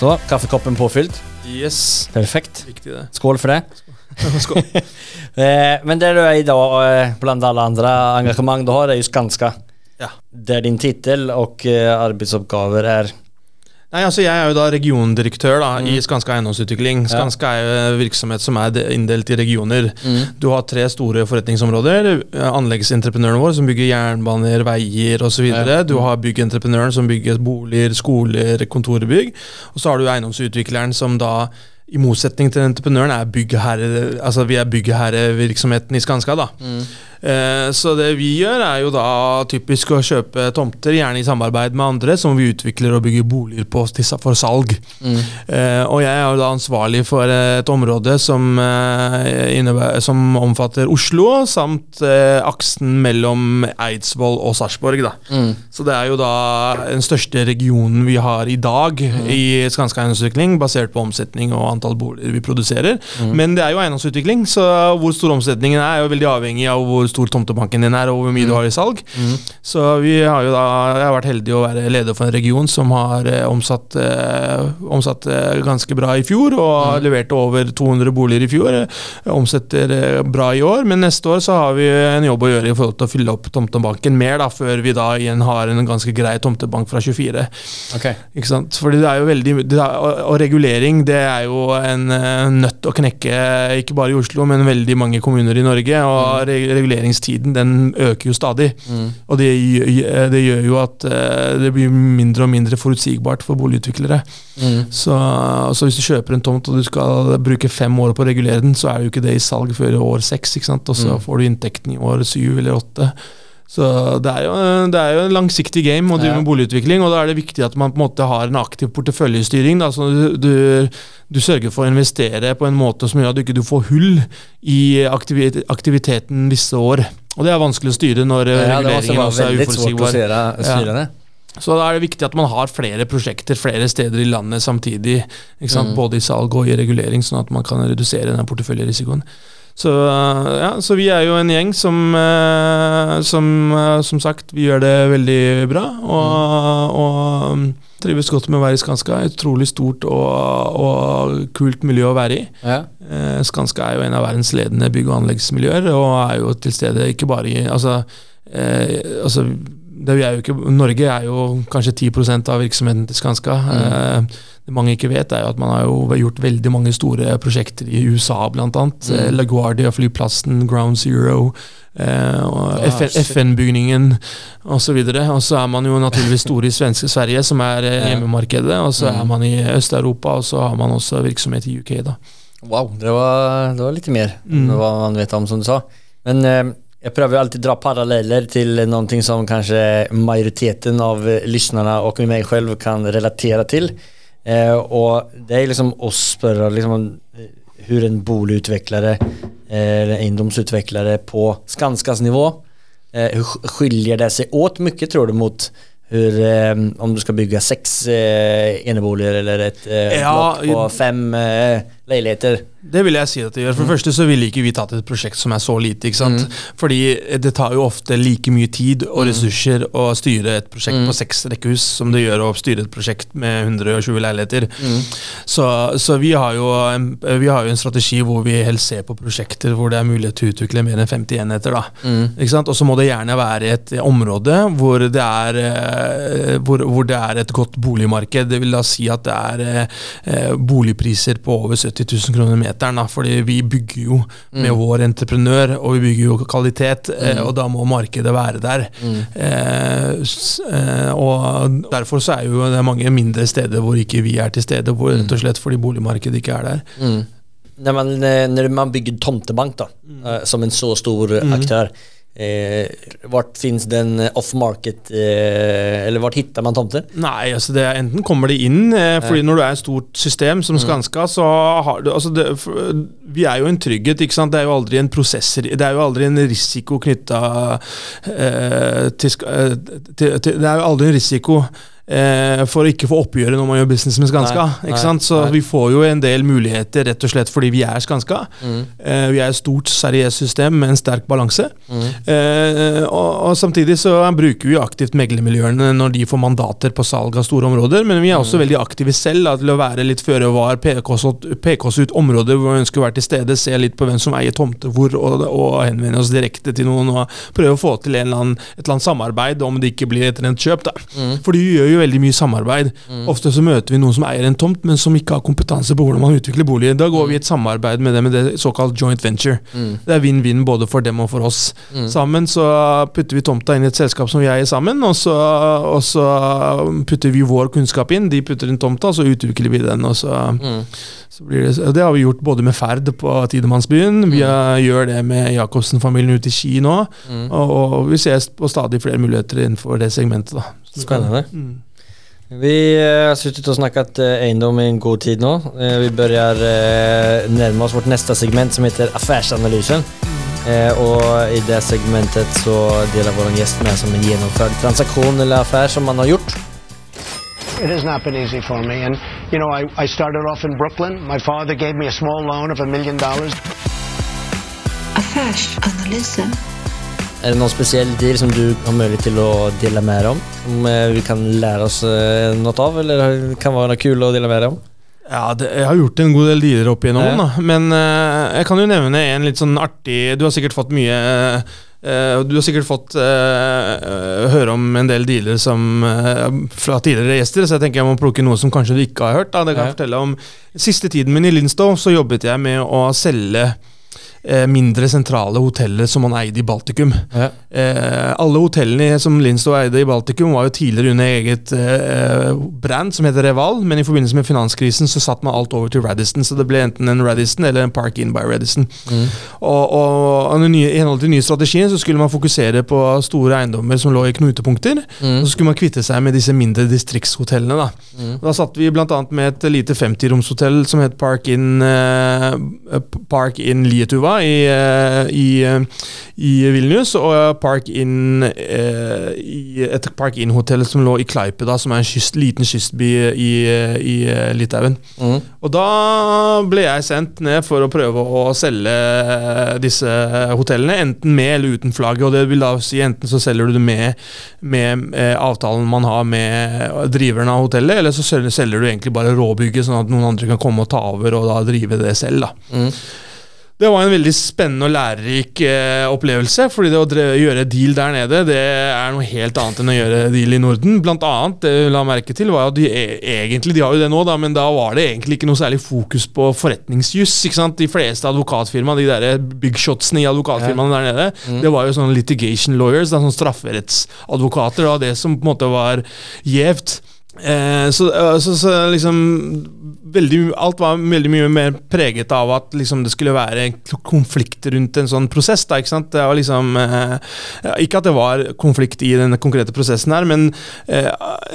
[SPEAKER 4] Så, kaffekoppen påfylt.
[SPEAKER 2] Yes.
[SPEAKER 4] Perfekt.
[SPEAKER 2] Viktig.
[SPEAKER 4] Skål for det.
[SPEAKER 2] Skål.
[SPEAKER 4] Skål. men det du er i dag, blant alle andre engasjement du har, er jo Skanska.
[SPEAKER 2] Ja.
[SPEAKER 4] Det er din titel og arbeidsoppgaver er
[SPEAKER 2] Nei, altså Jeg er jo da regiondirektør da,
[SPEAKER 4] Mm.
[SPEAKER 2] i Skanska eiendomsutvikling. Skanska er jo virksomhet som er de- inndelt i regioner.
[SPEAKER 4] Mm.
[SPEAKER 2] Du har tre store forretningsområder. Eh, Anleggsentreprenøren vår som bygger jernbaner, veier osv.
[SPEAKER 4] Ja.
[SPEAKER 2] Du har byggentreprenøren som bygger boliger, skoler, kontorbygg. Og så har du eiendomsutvikleren som da i motsetning til entreprenøren er byggherre, altså vi er byggherrevirksomheten i Skanska. da. Eh, så det vi gjør, er jo da typisk å kjøpe tomter, gjerne i samarbeid med andre, som vi utvikler og bygger boliger på for salg. Mm. og jeg er jo da ansvarlig for et område som, eh, som omfatter Oslo, samt eh, aksen mellom Eidsvoll og Sarpsborg. da. Så det er jo da den største regionen vi har i dag i Skanska eiendomsutvikling, basert på omsetning og antall boliger vi produserer. Men det er jo eiendomsutvikling, så hvor stor omsetningen er, er jo veldig avhengig av hvor stor tomtebanken din er, og hvor mye du har i salg. Så vi har jo da, jeg har vært heldig å være leder for en region som har eh, omsatt, eh, omsatt eh, ganske bra i fjor, og leverte over 200 boliger i fjor. Eh, omsetter eh, bra i år, men neste år så har vi en jobb å gjøre i forhold til å fylle opp tomtebanken mer, da, før vi da igjen har en ganske grei tomtebank fra 24.
[SPEAKER 4] Okay.
[SPEAKER 2] Ikke sant? Fordi det er jo veldig er, og, regulering det er jo en eh, nøtt å knekke, ikke bare i Oslo, men veldig mange kommuner i Norge. Og re reguleringstiden den øker jo stadig. Og det, det gjør jo at eh, det blir mindre og mindre forutsigbart for boligutviklere. Så, så hvis du kjøper en tomt og du skal bruke fem år på å regulere den, så er jo ikke det i salg før år seks, og så får du inntekten i år syv eller åtte. Så det er jo, det er jo en langsiktig game å drive
[SPEAKER 4] Ja.
[SPEAKER 2] med boligutvikling, og da er det viktig at man på en måte har en aktiv porteføljestyring. Da, så du, du, du sørger for å investere på en måte som gjør at du ikke får hull i aktivit aktiviteten visse år. Og det er vanskelig å styre når eh,
[SPEAKER 4] Ja,
[SPEAKER 2] reguleringen også er uforutsigbar. Så da er det viktig at man har flere prosjekter flere steder i landet samtidig. Sant? Både i salg og i regulering, sånn at man kan redusere denne porteføljerisikoen. Så, ja, så vi er jo en gjeng som, eh, som eh, som sagt, vi gjør det veldig bra. Og, og um, trives godt med å være i Skanska. Utrolig stort og, og kult miljø å være i.
[SPEAKER 4] Ja.
[SPEAKER 2] Eh, Skanska er jo en av verdens ledende bygg- og anleggsmiljøer, og er jo til stede ikke bare i Altså, eh, altså det er ikke, Norge er jo kanskje 10% av virksomheten til Skanska. Eh, det mange ikke vet, er jo at man har jo gjort veldig mange store prosjekter i USA, blant annet. Eh, LaGuardia-flyplassen, Ground Zero. Eh, og
[SPEAKER 4] Ah.
[SPEAKER 2] FN-bygningen osv. Og så er man jo naturligvis store i svenske Sverige, som er eh, hjemmemarkedet. Og så er man i Øst-Europa, og så har man også virksomhet i UK. da.
[SPEAKER 4] Wow, det var, det var litt mer
[SPEAKER 2] Mm.
[SPEAKER 4] hva man vet om som du sa. Men eh, jeg prøver alltid dra paralleller til noe som kanskje majoriteten av lytterne og meg selv själv kan relatera till. Eh, og det er liksom å spørre liksom, om, hur en bolutvecklare eh, eller egendomsutvecklare på Skanskas nivå, eh, skiljer det seg åt mye, tror du mot hur, eh, om du skal bygge sex eh, eneboliger eller et eh,
[SPEAKER 2] Ja,
[SPEAKER 4] block på fem eh, leiligheter.
[SPEAKER 2] Det vil jeg si at det gjør. For det første så ville ikke vi tatt et prosjekt som er så lite. ikke sant? Fordi det tar jo ofte like mye tid og ressurser å styre et prosjekt på seks rekkehus som det gjør å styre et prosjekt med 120 leiligheter. Så, så vi, har jo en, vi har jo en strategi hvor vi helst ser på prosjekter hvor det er mulighet til å utvikle mer enn 50 enheter. da. Ikke sant? Og så må det gjerne være et område hvor det er, eh, hvor, hvor det er et godt boligmarked. Det vil da si at det er eh, eh, boligpriser på over 70 000 kroner meteren. Da, fordi vi bygger jo med vår entreprenør, og vi bygger jo kvalitet, eh, og da må markedet være der. Mm. eh, og derfor så er jo det mange mindre steder hvor ikke vi er til stede, hvor, rett og slett fordi boligmarkedet ikke er der.
[SPEAKER 4] Når man, eh, när man bygger tomtebank da, eh, som en så stor aktør aktör, eh, vart finnes den eh, off-market, eh, eller vart hittar man tomter?
[SPEAKER 2] Nei, altså det er enten kommer det inn, eh, fordi når du er et stort system som Skanska, så har du altså det, Vi er jo en trygghet, ikke sant. Det er jo aldri en prosess Det er jo aldri en risiko knytta eh, til, eh, til, til Det er jo aldri en risiko eh, for å ikke få oppgjøre når man gjør business med Skanska.
[SPEAKER 4] Nei, nei?
[SPEAKER 2] Så
[SPEAKER 4] nei.
[SPEAKER 2] vi får jo en del muligheter rett og slett fordi vi er Skanska. Eh, vi er et stort, seriøst system med en sterk balanse. Eh, og, og samtidig så bruker vi aktivt meglermiljøene når de får mandater på salg av store områder, men vi er også veldig aktive selv da, til å være litt føre var, peke oss, ut- områder hvor vi ønsker å være til stede, se litt på hvem som eier tomter hvor, og, og henvende oss direkte til noen og prøve å få til en eller annen, et eller annet samarbeid, om det ikke blir et rent kjøp. da. Fordi vi gjør jo veldig mye samarbeid. Ofte så møter vi noen som eier en tomt, men som ikke har kompetanse på hvordan man utvikler boliger. Da går vi i et samarbeid med dem med det såkalt joint venture. Det er vinn-vinn både for dem og for oss. Sammen så putter vi tomta inn i et selskap som vi eier sammen, og så, og så putter vi vår kunnskap inn. De putter inn tomta, så utvikler vi den. og så... Så blir det, det har vi gjort både med Ferd på Tidemannsbyen, vi har, gjør det med Jacobsen-familien ute i Ski nå, og, og vi ser på stadig flere muligheter innenfor det segmentet. da.
[SPEAKER 4] Spennende.
[SPEAKER 2] Mm.
[SPEAKER 4] Vi eh, har suttit och snackat eh, eiendom i en god tid nu. Eh, vi börjar nærme närma oss vårt neste segment som heter Affärsanalysen. Og I det segmentet så deler vår gjest med som en gjennomført transaktion eller affär som man har gjort.
[SPEAKER 5] It has not been easy for me. And, you know, I, I started off in Brooklyn. My father gave me a small loan of a million dollars.
[SPEAKER 6] Affärsanalysen.
[SPEAKER 4] Är det noen spesielle deal som du har mulighet til å dele mer om? om? Som eh, vi kan lære oss noe av eller kan være kul kult å med mer om?
[SPEAKER 2] Ja, det, jeg har gjort en god del dealer opp igjennom,
[SPEAKER 4] Ja.
[SPEAKER 2] da. men uh, jeg kan jo nevne en litt sånn artig Du har sikkert fått mye uh, Du har sikkert fått eh, eh, høre om en del dealer som, eh, fra tidligere gjester, så jeg tenker jeg må plukke noe som kanskje du ikke har hørt. Da. Det kan jeg fortelle om Siste tiden min i Linstow så jobbet jeg med å selge eh, mindre sentrale hoteller som man eide i Baltikum.
[SPEAKER 4] Ja.
[SPEAKER 2] Eh, alle hotellene som Lindstow eide i Baltikum var jo tidligere under eget eh, brand som heter Reval, men i forbindelse med finanskrisen så satte man alt over til Radisson, så det ble enten en Radisson eller en Park Inn by Radisson. Og, og, og i henhold til den nye strategien så skulle man fokusere på store eiendommer som lå i knutepunkter, og så skulle man kvitte seg med disse mindre distriktshotellene. Da, mm. da satt vi annet med et lite 50-romshotell som het Park Inn eh, Park Inn Lietuva i, eh, i, eh, i Vilnius, og Park Inn eh, i et Park Inn-hotell som lå i Klaipeda, som er en kyst, liten kystby i, i Litauen. Litauen. Og da ble jeg sendt ned for å prøve å selge disse hotellene, enten med eller uten flagget. Og det vil da si enten så selger du det med, med avtalen man har med driveren av hotellet, eller så selger, du egentlig bare råbygget, sånn at noen andre kan komme og ta over og da drive det selv. da. Det var en veldig spennende og lærerik eh, opplevelse. fordi det å gjøre deal der nede, det er noe helt annet enn å gjøre deal i Norden. Blant annet, det la merke til, var at de e egentlig, de har jo det nå, da, men da var det egentlig ikke noe særlig fokus på forretningsjuss. De fleste advokatfirma, de der big shotsene i advokatfirmaene der nede, det var jo sånne litigation lawyers, da, sånne strafferettsadvokater. da, Det som på en måte var gjevt. Eh, så, eh, så, så liksom veldig, alt var veldig mye mer preget av at liksom, det skulle være konflikt rundt en sånn prosess. Da, ikke? Det liksom eh, Ikke at det var konflikt i den konkrete prosessen her, men eh,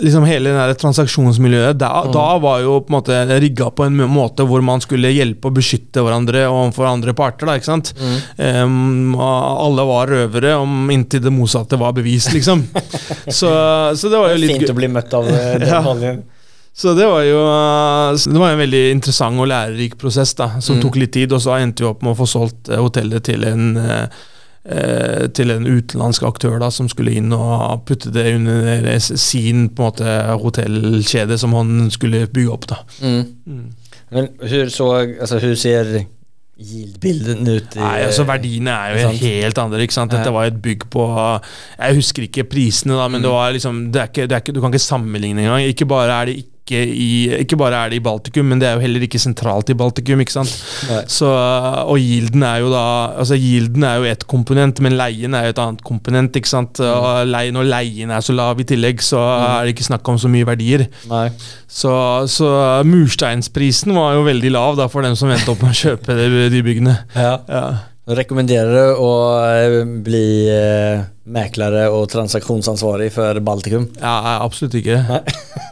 [SPEAKER 2] liksom hele det transaksjonsmiljøet da,
[SPEAKER 4] Mm.
[SPEAKER 2] da var jo på en måte rigga på en måte hvor man skulle hjelpe og beskytte hverandre overfor andre parter. da, ikke sant?
[SPEAKER 4] Mm.
[SPEAKER 2] Um, alle var røvere om inntil det motsatte var bevist, liksom. så, så det var jo litt
[SPEAKER 4] Fint å bli møtt av det. den
[SPEAKER 2] Ja. Så det var jo uh, det var en veldig interessant og lærerik prosess, da, som
[SPEAKER 4] Mm.
[SPEAKER 2] tok litt tid. Og så endte vi opp med å få solgt eh, hotellet til en eh, eh, til en utenlandsk aktør da, som skulle inn og putte det under sin på en måte hotellkjede som han skulle bygge opp. da.
[SPEAKER 4] Mm. Men hun så, altså, hur ser yield-bilden ut? i-
[SPEAKER 2] Nei, altså Verdiene er jo
[SPEAKER 4] Sant.
[SPEAKER 2] helt andre. ikke sant? Dette var et bygg på Jeg husker ikke prisene, da, men det var liksom det er ikke, det er ikke, Du kan ikke sammenligne engang. Ikke bare er det ikke i, ikke bare er det i Baltikum, men det er jo heller ikke sentralt i Baltikum. ikke sant?
[SPEAKER 4] Nei.
[SPEAKER 2] Så, og yielden er jo da altså Gilden er jo ett komponent, men leien er jo et annet komponent. ikke sant? Og leie, Når leien er så lav i tillegg, så er det ikke snakk om så mye verdier.
[SPEAKER 4] Nei.
[SPEAKER 2] Så, så mursteinsprisen var jo veldig lav da for dem som endte opp med å kjøpe de byggene.
[SPEAKER 4] Ja.
[SPEAKER 2] Ja.
[SPEAKER 4] Jag rekommenderar du å eh, bli eh, mäklare og transaksjonsansvarig for Baltikum?
[SPEAKER 2] Ja, absolutt ikke.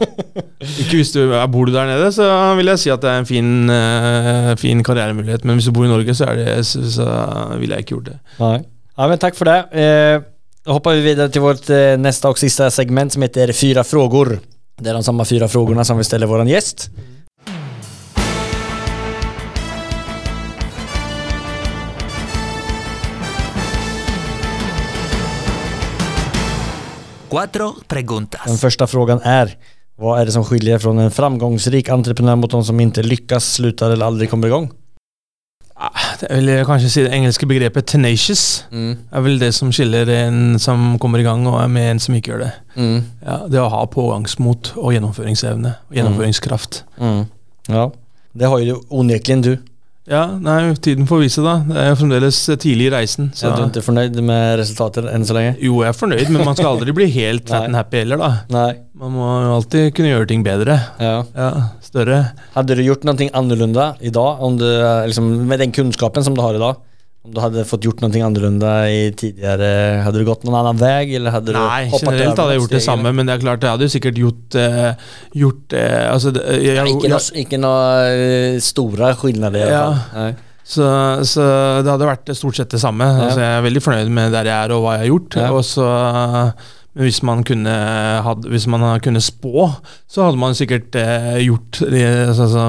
[SPEAKER 2] Ikke hvis du Bor du der nede, så vil jeg si at det er en fin, eh, fin karrieremulighet. Men hvis du bor i Norge, så, det, så, så vil jeg ikke gjort det.
[SPEAKER 4] Nei. Ja, men takk for det. Eh, hopper vi videre til vårt eh, og siste sista segment som heter Fyra frågor. Det er de samme fire spørsmålene som vi ställer vår gäst.
[SPEAKER 1] Cuatro
[SPEAKER 4] Den
[SPEAKER 1] preguntas.
[SPEAKER 4] första frågan är Vad är det som skiljer från en framgångsrik entreprenör mot de som inte lyckas, slutar eller aldrig kommer igång?
[SPEAKER 2] Jeg vil kanskje si det engelske begrepet 'tenacious'.
[SPEAKER 4] Mm.
[SPEAKER 2] er vel det som skiller en som kommer i gang, og er med en som ikke gjør det.
[SPEAKER 4] Mm.
[SPEAKER 2] Ja, det å ha pågangsmot og gjennomføringsevne og gjennomføringskraft.
[SPEAKER 4] Mm. Ja, det har jo onekligen du.
[SPEAKER 2] Ja, nei, tiden får vise, da. Det er jo fremdeles tidlig i reisen. Så.
[SPEAKER 4] Så. Er du fornøyd med resultatet enn så lenge?
[SPEAKER 2] Jo, jeg er fornøyd, men man skal aldri bli helt fat and happy heller, da.
[SPEAKER 4] Nei.
[SPEAKER 2] Man må jo alltid kunne gjøre ting bedre.
[SPEAKER 4] Ja.
[SPEAKER 2] Ja, større.
[SPEAKER 4] Hadde du gjort någonting annorlunda i om du, eh, liksom, med den kunnskapen som du har idag? Om du hadde fått gjort noe annerledes i tidligere Hadde du gått noen annen vei? eller hadde
[SPEAKER 2] Nei,
[SPEAKER 4] du
[SPEAKER 2] generelt hadde jeg gjort det samme, men det er klart, jeg hadde jo sikkert gjort uh, Gjort uh, Altså, jeg, jeg,
[SPEAKER 4] Ikke noe, ikke noe store stora skillnader i
[SPEAKER 2] hvert
[SPEAKER 4] fall. Ja.
[SPEAKER 2] så, så det hadde vært stort sett det samme. Altså, jeg er veldig fornøyd med der jeg er og hva jeg har gjort.
[SPEAKER 4] Ja.
[SPEAKER 2] Og så hvis man kunne had, Hvis man kunne spå, så hadde man sikkert eh, gjort altså, altså,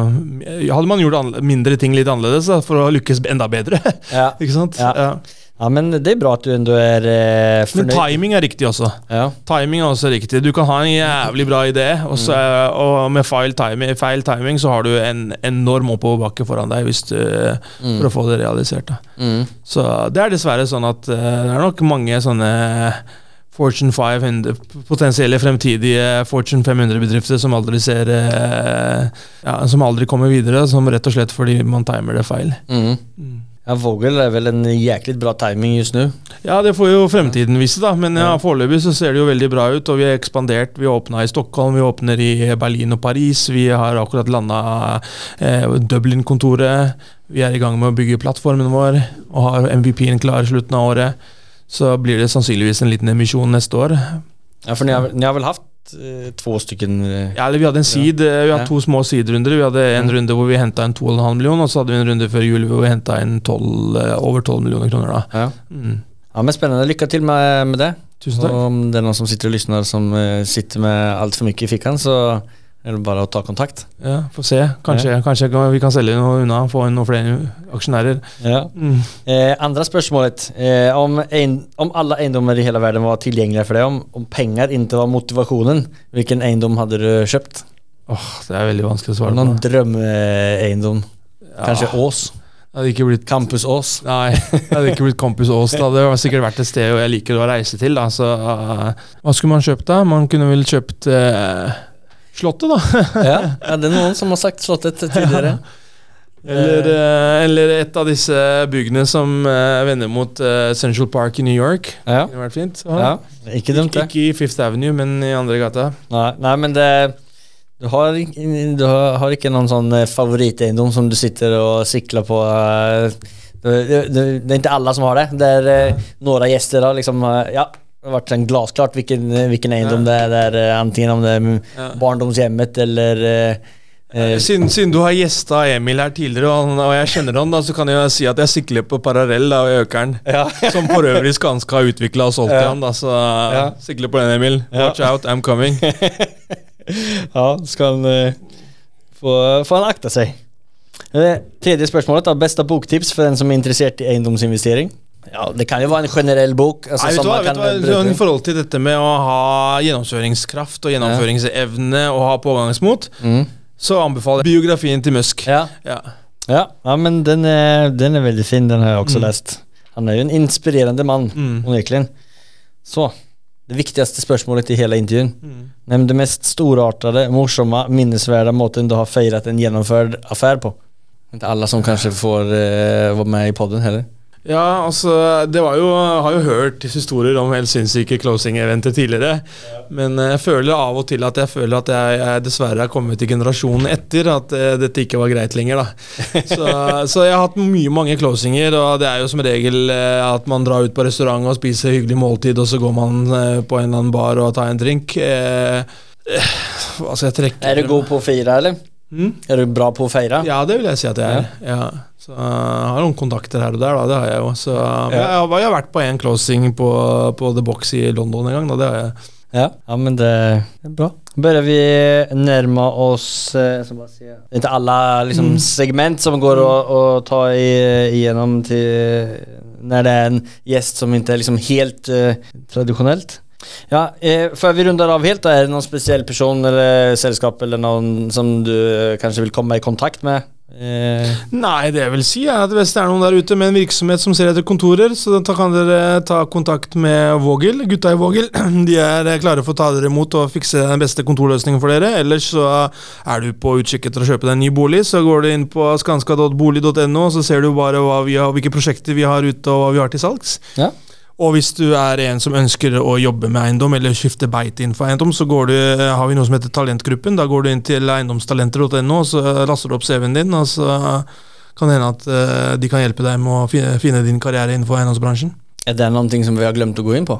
[SPEAKER 2] Hadde man gjort mindre ting litt annerledes da, for å lykkes enda bedre.
[SPEAKER 4] Ja.
[SPEAKER 2] Ikke sant?
[SPEAKER 4] Ja.
[SPEAKER 2] Ja.
[SPEAKER 4] ja, men det er bra at du ändå er eh,
[SPEAKER 2] Men timing er riktig også.
[SPEAKER 4] Ja.
[SPEAKER 2] Timing er også riktig. Du kan ha en jævlig bra idé, og, så, og med feil timing, feil timing så har du en enorm oppoverbakke foran deg du, for å få det realisert.
[SPEAKER 4] Mm.
[SPEAKER 2] Så det er dessverre sånn at eh, det er nok mange sånne Fortune 500, potensielle fremtidige Fortune 500-bedrifter som aldri ser eh, ja, Som aldri kommer videre, som rett og slett fordi man timer det feil.
[SPEAKER 4] Mm. Ja, Vogel er vel en jæklig bra timing just nu.
[SPEAKER 2] Ja, det får jo fremtiden vise, da. Men ja, foreløpig så ser det jo veldig bra ut. Og vi har ekspandert. Vi åpna i Stockholm, vi åpner i Berlin og Paris. Vi har akkurat landa eh, Dublin-kontoret. Vi er i gang med å bygge plattformen vår og har MVP-en klar i slutten av året. Så blir det sannsynligvis en liten emisjon neste år.
[SPEAKER 4] Ja, for ni har, ni har vel haft eh, två stycken... eh,
[SPEAKER 2] Ja, eller Vi hadde en seed, eh, vi hadde to små seed-runder. Vi hadde en
[SPEAKER 4] Mm.
[SPEAKER 2] runde hvor vi henta inn 2,5 millioner, og så hadde vi en runde før jul hvor vi henta inn 12, eh, over 12 millioner kroner. da.
[SPEAKER 4] Ja.
[SPEAKER 2] Mm.
[SPEAKER 4] ja, men Spennende. Lykke til med, med det.
[SPEAKER 2] Tusen takk.
[SPEAKER 4] Og om det er noen som sitter og lysner som sitter med altfor mye mycket i fickan så är bare å ta kontakt.
[SPEAKER 2] Ja, få se. Kanskje, kanskje vi kan selge noe unna, få inn noen flere aksjonærer.
[SPEAKER 4] Ja.
[SPEAKER 2] Mm.
[SPEAKER 4] Eh, andre spørsmålet. Eh, om, en, om alle eiendommer i hele verden var tilgjengelige for deg, om, om penger ikke var motivasjonen, hvilken eiendom hadde du kjøpt?
[SPEAKER 2] Åh, det er veldig vanskelig å svare på.
[SPEAKER 4] Noen drømmeeiendom?
[SPEAKER 2] Kanskje Ja.
[SPEAKER 4] Kanske Ås?
[SPEAKER 2] Det hadde ikke blitt
[SPEAKER 4] Campus Ås?
[SPEAKER 2] Nei, det hadde ikke blitt Campus Ås. da. Det hadde sikkert vært et sted jeg liker å reise til. da. Så, uh, hva skulle man kjøpt da? Man kunne vel kjøpt uh, Slottet, da.
[SPEAKER 4] ja, er det noen någon som har sagt slottet tidligere
[SPEAKER 2] Eller, eh, eller et av disse byggene som eh, vender mot eh, Central Park i New York.
[SPEAKER 4] Ja,
[SPEAKER 2] Det vært fint.
[SPEAKER 4] ja. ikke dumt det.
[SPEAKER 2] Ikke i Fifth Avenue, men i andre gata.
[SPEAKER 4] Nei, nei men det Du har, du har, ikke noen sånn favoritteiendom som du sitter og sikler på det, det, det er ikke alle som har det. Det er noen gjester har liksom Ja, det har vært sånn glasklart hvilken, hvilken eiendom det er. Det er eh, antingen om det er
[SPEAKER 2] Ja.
[SPEAKER 4] barndomshjemmet eller eh, eh,
[SPEAKER 2] Siden, siden du har gjesta Emil her tidligere, og, og jeg kjenner han, da, så kan jeg si at jeg sikler på parallell da, økeren.
[SPEAKER 4] Ja.
[SPEAKER 2] Som for øvrig Skanska har utvikla og solgt til
[SPEAKER 4] Ja.
[SPEAKER 2] han. Da, så
[SPEAKER 4] Ja.
[SPEAKER 2] sikler på den, Emil.
[SPEAKER 4] Ja.
[SPEAKER 2] Watch out, I'm coming.
[SPEAKER 4] Ja, skal han uh, få, få han akta seg. Det tredje spørsmålet da, Beste boktips for den som er interessert i eiendomsinvestering? Ja, Det kan jo være en generell bok. Altså,
[SPEAKER 2] Nei, vet
[SPEAKER 4] som
[SPEAKER 2] du hva,
[SPEAKER 4] man
[SPEAKER 2] vet
[SPEAKER 4] kan
[SPEAKER 2] du hva, sånn I forhold til dette med å ha gjennomføringskraft og gjennomføringsevne og ha pågangsmot,
[SPEAKER 4] Mm.
[SPEAKER 2] så anbefaler jeg biografien til Musk.
[SPEAKER 4] Ja,
[SPEAKER 2] Ja.
[SPEAKER 4] ja, ja, men den er, den er veldig fin. Den har jeg også lest. Han er jo en inspirerende mann,
[SPEAKER 2] Mm.
[SPEAKER 4] Så, det viktigste spørsmålet i hele intervjuen.
[SPEAKER 2] Mm.
[SPEAKER 4] Nevn det mest storartede, morsomme, minnesverdige måten du har feiret en gjennomført affær på. Ikke alle som kanskje får uh, være med i podden heller.
[SPEAKER 2] Ja, altså, det var jo, har jo hørt historier om helt sinnssyke closing-eventer tidligere. Men eh, jeg føler av og til at jeg føler at jeg, jeg dessverre er kommet til generasjonen etter at uh, dette ikke var greit lenger. da. Så, så jeg har hatt mye mange closinger, og det er jo som regel uh, at man drar ut på restaurant og spiser hyggelig måltid, og så går man uh, på en eller annen bar og tar en drink. Altså, jeg trekker
[SPEAKER 4] Er du god på å fire, eller?
[SPEAKER 2] Mm?
[SPEAKER 4] Er du bra på å feire?
[SPEAKER 2] Ja, det vil jeg si at jeg er. Ja. Så uh, jeg har noen kontakter her og der, da. Det har jeg jo. Så, men jeg, har- jeg har vært på en closing på, på The Box i London en gang. Da. Det har jeg.
[SPEAKER 4] Ja, ja men det er bra. Bør vi nærme oss, eh, så är inte alla liksom, segment som går å, å ta i, igenom till när det er en gjest som ikke er liksom helt uh, traditionellt. Ja, eh, Før vi runder av helt er det noen spesiell person eller selskap eller noen som du kanskje vil komme i kontakt med? Eh,
[SPEAKER 2] Nei, det jeg vil si er at hvis det er noen der ute med en virksomhet som ser etter kontorer, så da kan dere ta kontakt med Vågil, gutta i Vågil. De er klare for å ta dere imot og fikse den beste kontorløsningen for dere. Ellers så er du på utkikk etter å kjøpe deg en ny bolig, så går du inn på skanska.bolig.no, så ser du bare vi har, hvilke prosjekter vi har ute og hva vi har til salgs.
[SPEAKER 4] ja.
[SPEAKER 2] Og hvis du er en som ønsker å jobbe med eiendom, eller skifte beite innenfor eiendom, så du, har vi noe som heter Talentgruppen. Da går du inn til eiendomstalenter.no, så laster du opp CV-en din, og så kan det hende at eh, de kan hjelpe deg med å finne, din karriere innenfor eiendomsbransjen.
[SPEAKER 4] Er det någonting som vi har glemt å gå inn på?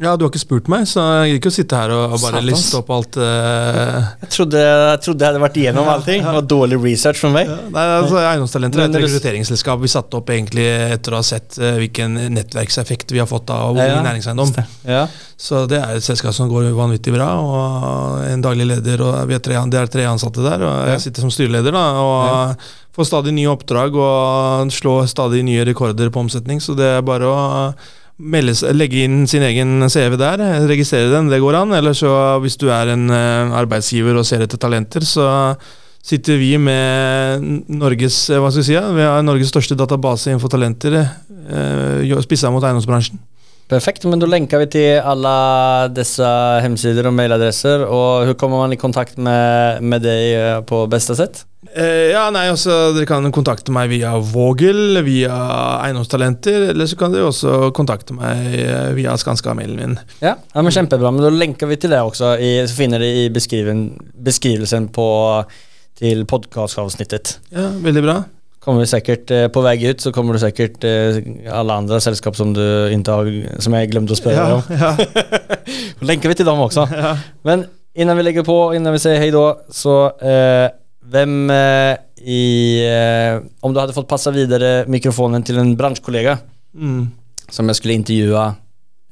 [SPEAKER 2] Ja, du har ikke spurt meg, så jeg gidder ikke å sitte her og, og bare
[SPEAKER 4] Satans.
[SPEAKER 2] liste opp alt Uh...
[SPEAKER 4] Jeg, trodde, jeg, trodde jag hade varit igenom allting. Det var dårlig research for meg.
[SPEAKER 2] Ja, Nei, altså Eiendomstalenter er et rekrutteringsselskap vi satte opp egentlig etter å ha sett uh, hvilken nettverkseffekt vi har fått av
[SPEAKER 4] Ja, ja.
[SPEAKER 2] næringseiendom.
[SPEAKER 4] Ja.
[SPEAKER 2] Så det er et selskap som går vanvittig bra, og en daglig leder, og vi tre, det er tre ansatte der, og jeg sitter som styreleder, da, og får stadig nye oppdrag og slår stadig nye rekorder på omsetning, så det er bare å seg- legge inn sin egen CV der, registrere den, det går an, eller så hvis du er en eh, arbeidsgiver og ser etter talenter, så sitter vi med Norges, eh, hva skal si, vi har Norges største database innenfor talenter, eh, spissa mot eiendomsbransjen.
[SPEAKER 4] Perfekt, men da lenker vi til alle disse hemsider og mailadresser og hvordan kommer man i kontakt med, med eh, på beste sätt?
[SPEAKER 2] Eh, ja, nei, altså Dere kan kontakte meg via Vågel, via Eiendomstalenter, eller så kan dere også kontakte meg eh, via Skanska-mailen min.
[SPEAKER 4] Ja, ja men Kjempebra. Men Da lenker vi til det også. I, så finner dere i beskriven, beskrivelsen på, til podcastavsnittet.
[SPEAKER 2] Ja, Veldig bra.
[SPEAKER 4] Kommer vi sikkert eh, på vei ut så kommer du sikkert eh, alle andre selskap som du inntar har, som jeg glemte å spørre
[SPEAKER 2] Ja,
[SPEAKER 4] om.
[SPEAKER 2] ja,
[SPEAKER 4] lenker länkar vi til dem også.
[SPEAKER 2] ja.
[SPEAKER 4] Men innan vi legger på, innan vi sier hei da, så eh, vem eh, i... Eh, om du hade fått passa vidare mikrofonen till en branschkollega
[SPEAKER 2] Mm.
[SPEAKER 4] som jag skulle intervjua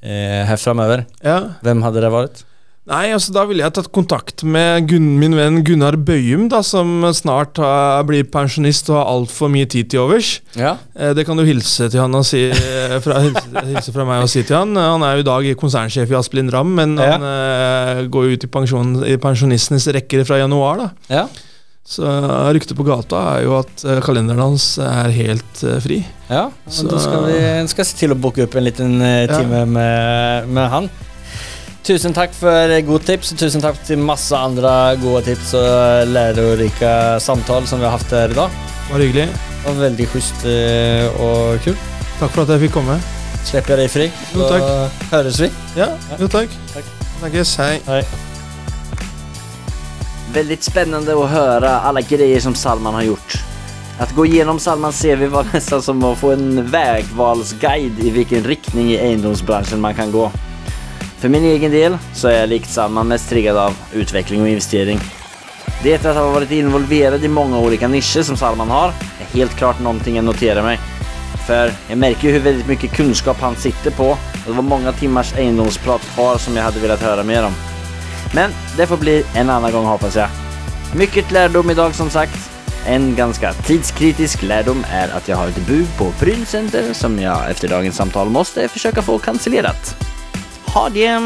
[SPEAKER 4] eh, här framöver,
[SPEAKER 2] ja.
[SPEAKER 4] hvem hadde det vært?
[SPEAKER 2] Nei, altså Da ville jeg tatt kontakt med Gun min venn Gunnar Bøyum, da, som snart uh, blir pensjonist og har altfor mye tid til overs.
[SPEAKER 4] Ja.
[SPEAKER 2] Eh, Det kan du hilse til han og si fra, hilse, hilse fra meg og si til han. Han er jo i dag konsernsjef i Aspelin Ramm, men
[SPEAKER 4] Ja.
[SPEAKER 2] han går jo ut i, pensjon, i pensjonistenes rekker fra januar. da
[SPEAKER 4] Ja.
[SPEAKER 2] Så ryktet på gata er jo at eh, kalenderen hans er helt eh, fri.
[SPEAKER 4] Ja,
[SPEAKER 2] Så-
[SPEAKER 4] da skal vi skal se til å booke opp en liten time
[SPEAKER 2] Ja.
[SPEAKER 4] med, med han. Tusen takk for gode god tips og tusen takk til masse andre gode tips og lærerike samtaler som vi har haft dag. Det
[SPEAKER 2] var hyggelig.
[SPEAKER 4] Det var veldig schysst og och kul.
[SPEAKER 2] Takk for at jeg fikk komme.
[SPEAKER 4] Slipper jeg deg fri.
[SPEAKER 2] Jo,
[SPEAKER 4] Så
[SPEAKER 2] Høres
[SPEAKER 4] hörs vi.
[SPEAKER 2] Ja, jo takk.
[SPEAKER 4] Takk.
[SPEAKER 2] Snakkes. Hei.
[SPEAKER 4] Hej. Väldigt spännande att höra alla grejer som Salman har gjort. Att gå igenom Salmans CV var nästan som att få en vägvalsguide i vilken riktning i egendomsbranschen man kan gå. För min egen del så är jag likt Salman mest triggad av utveckling och investering. Det att ha varit involverad i många olika nischer som Salman har är helt klart någonting jag noterar mig. För jag märker ju hur väldigt mycket kunskap han sitter på och det var många timmars egendomsprat kvar som jag hade velat höra mer om. Men det får bli en annen gång hoppas jag. Mycket lärdom idag som sagt. En ganska tidskritisk lärdom är att jag har ett bud på Brynsenter som jag efter dagens samtal måste försöka få cancellerat. Ha det!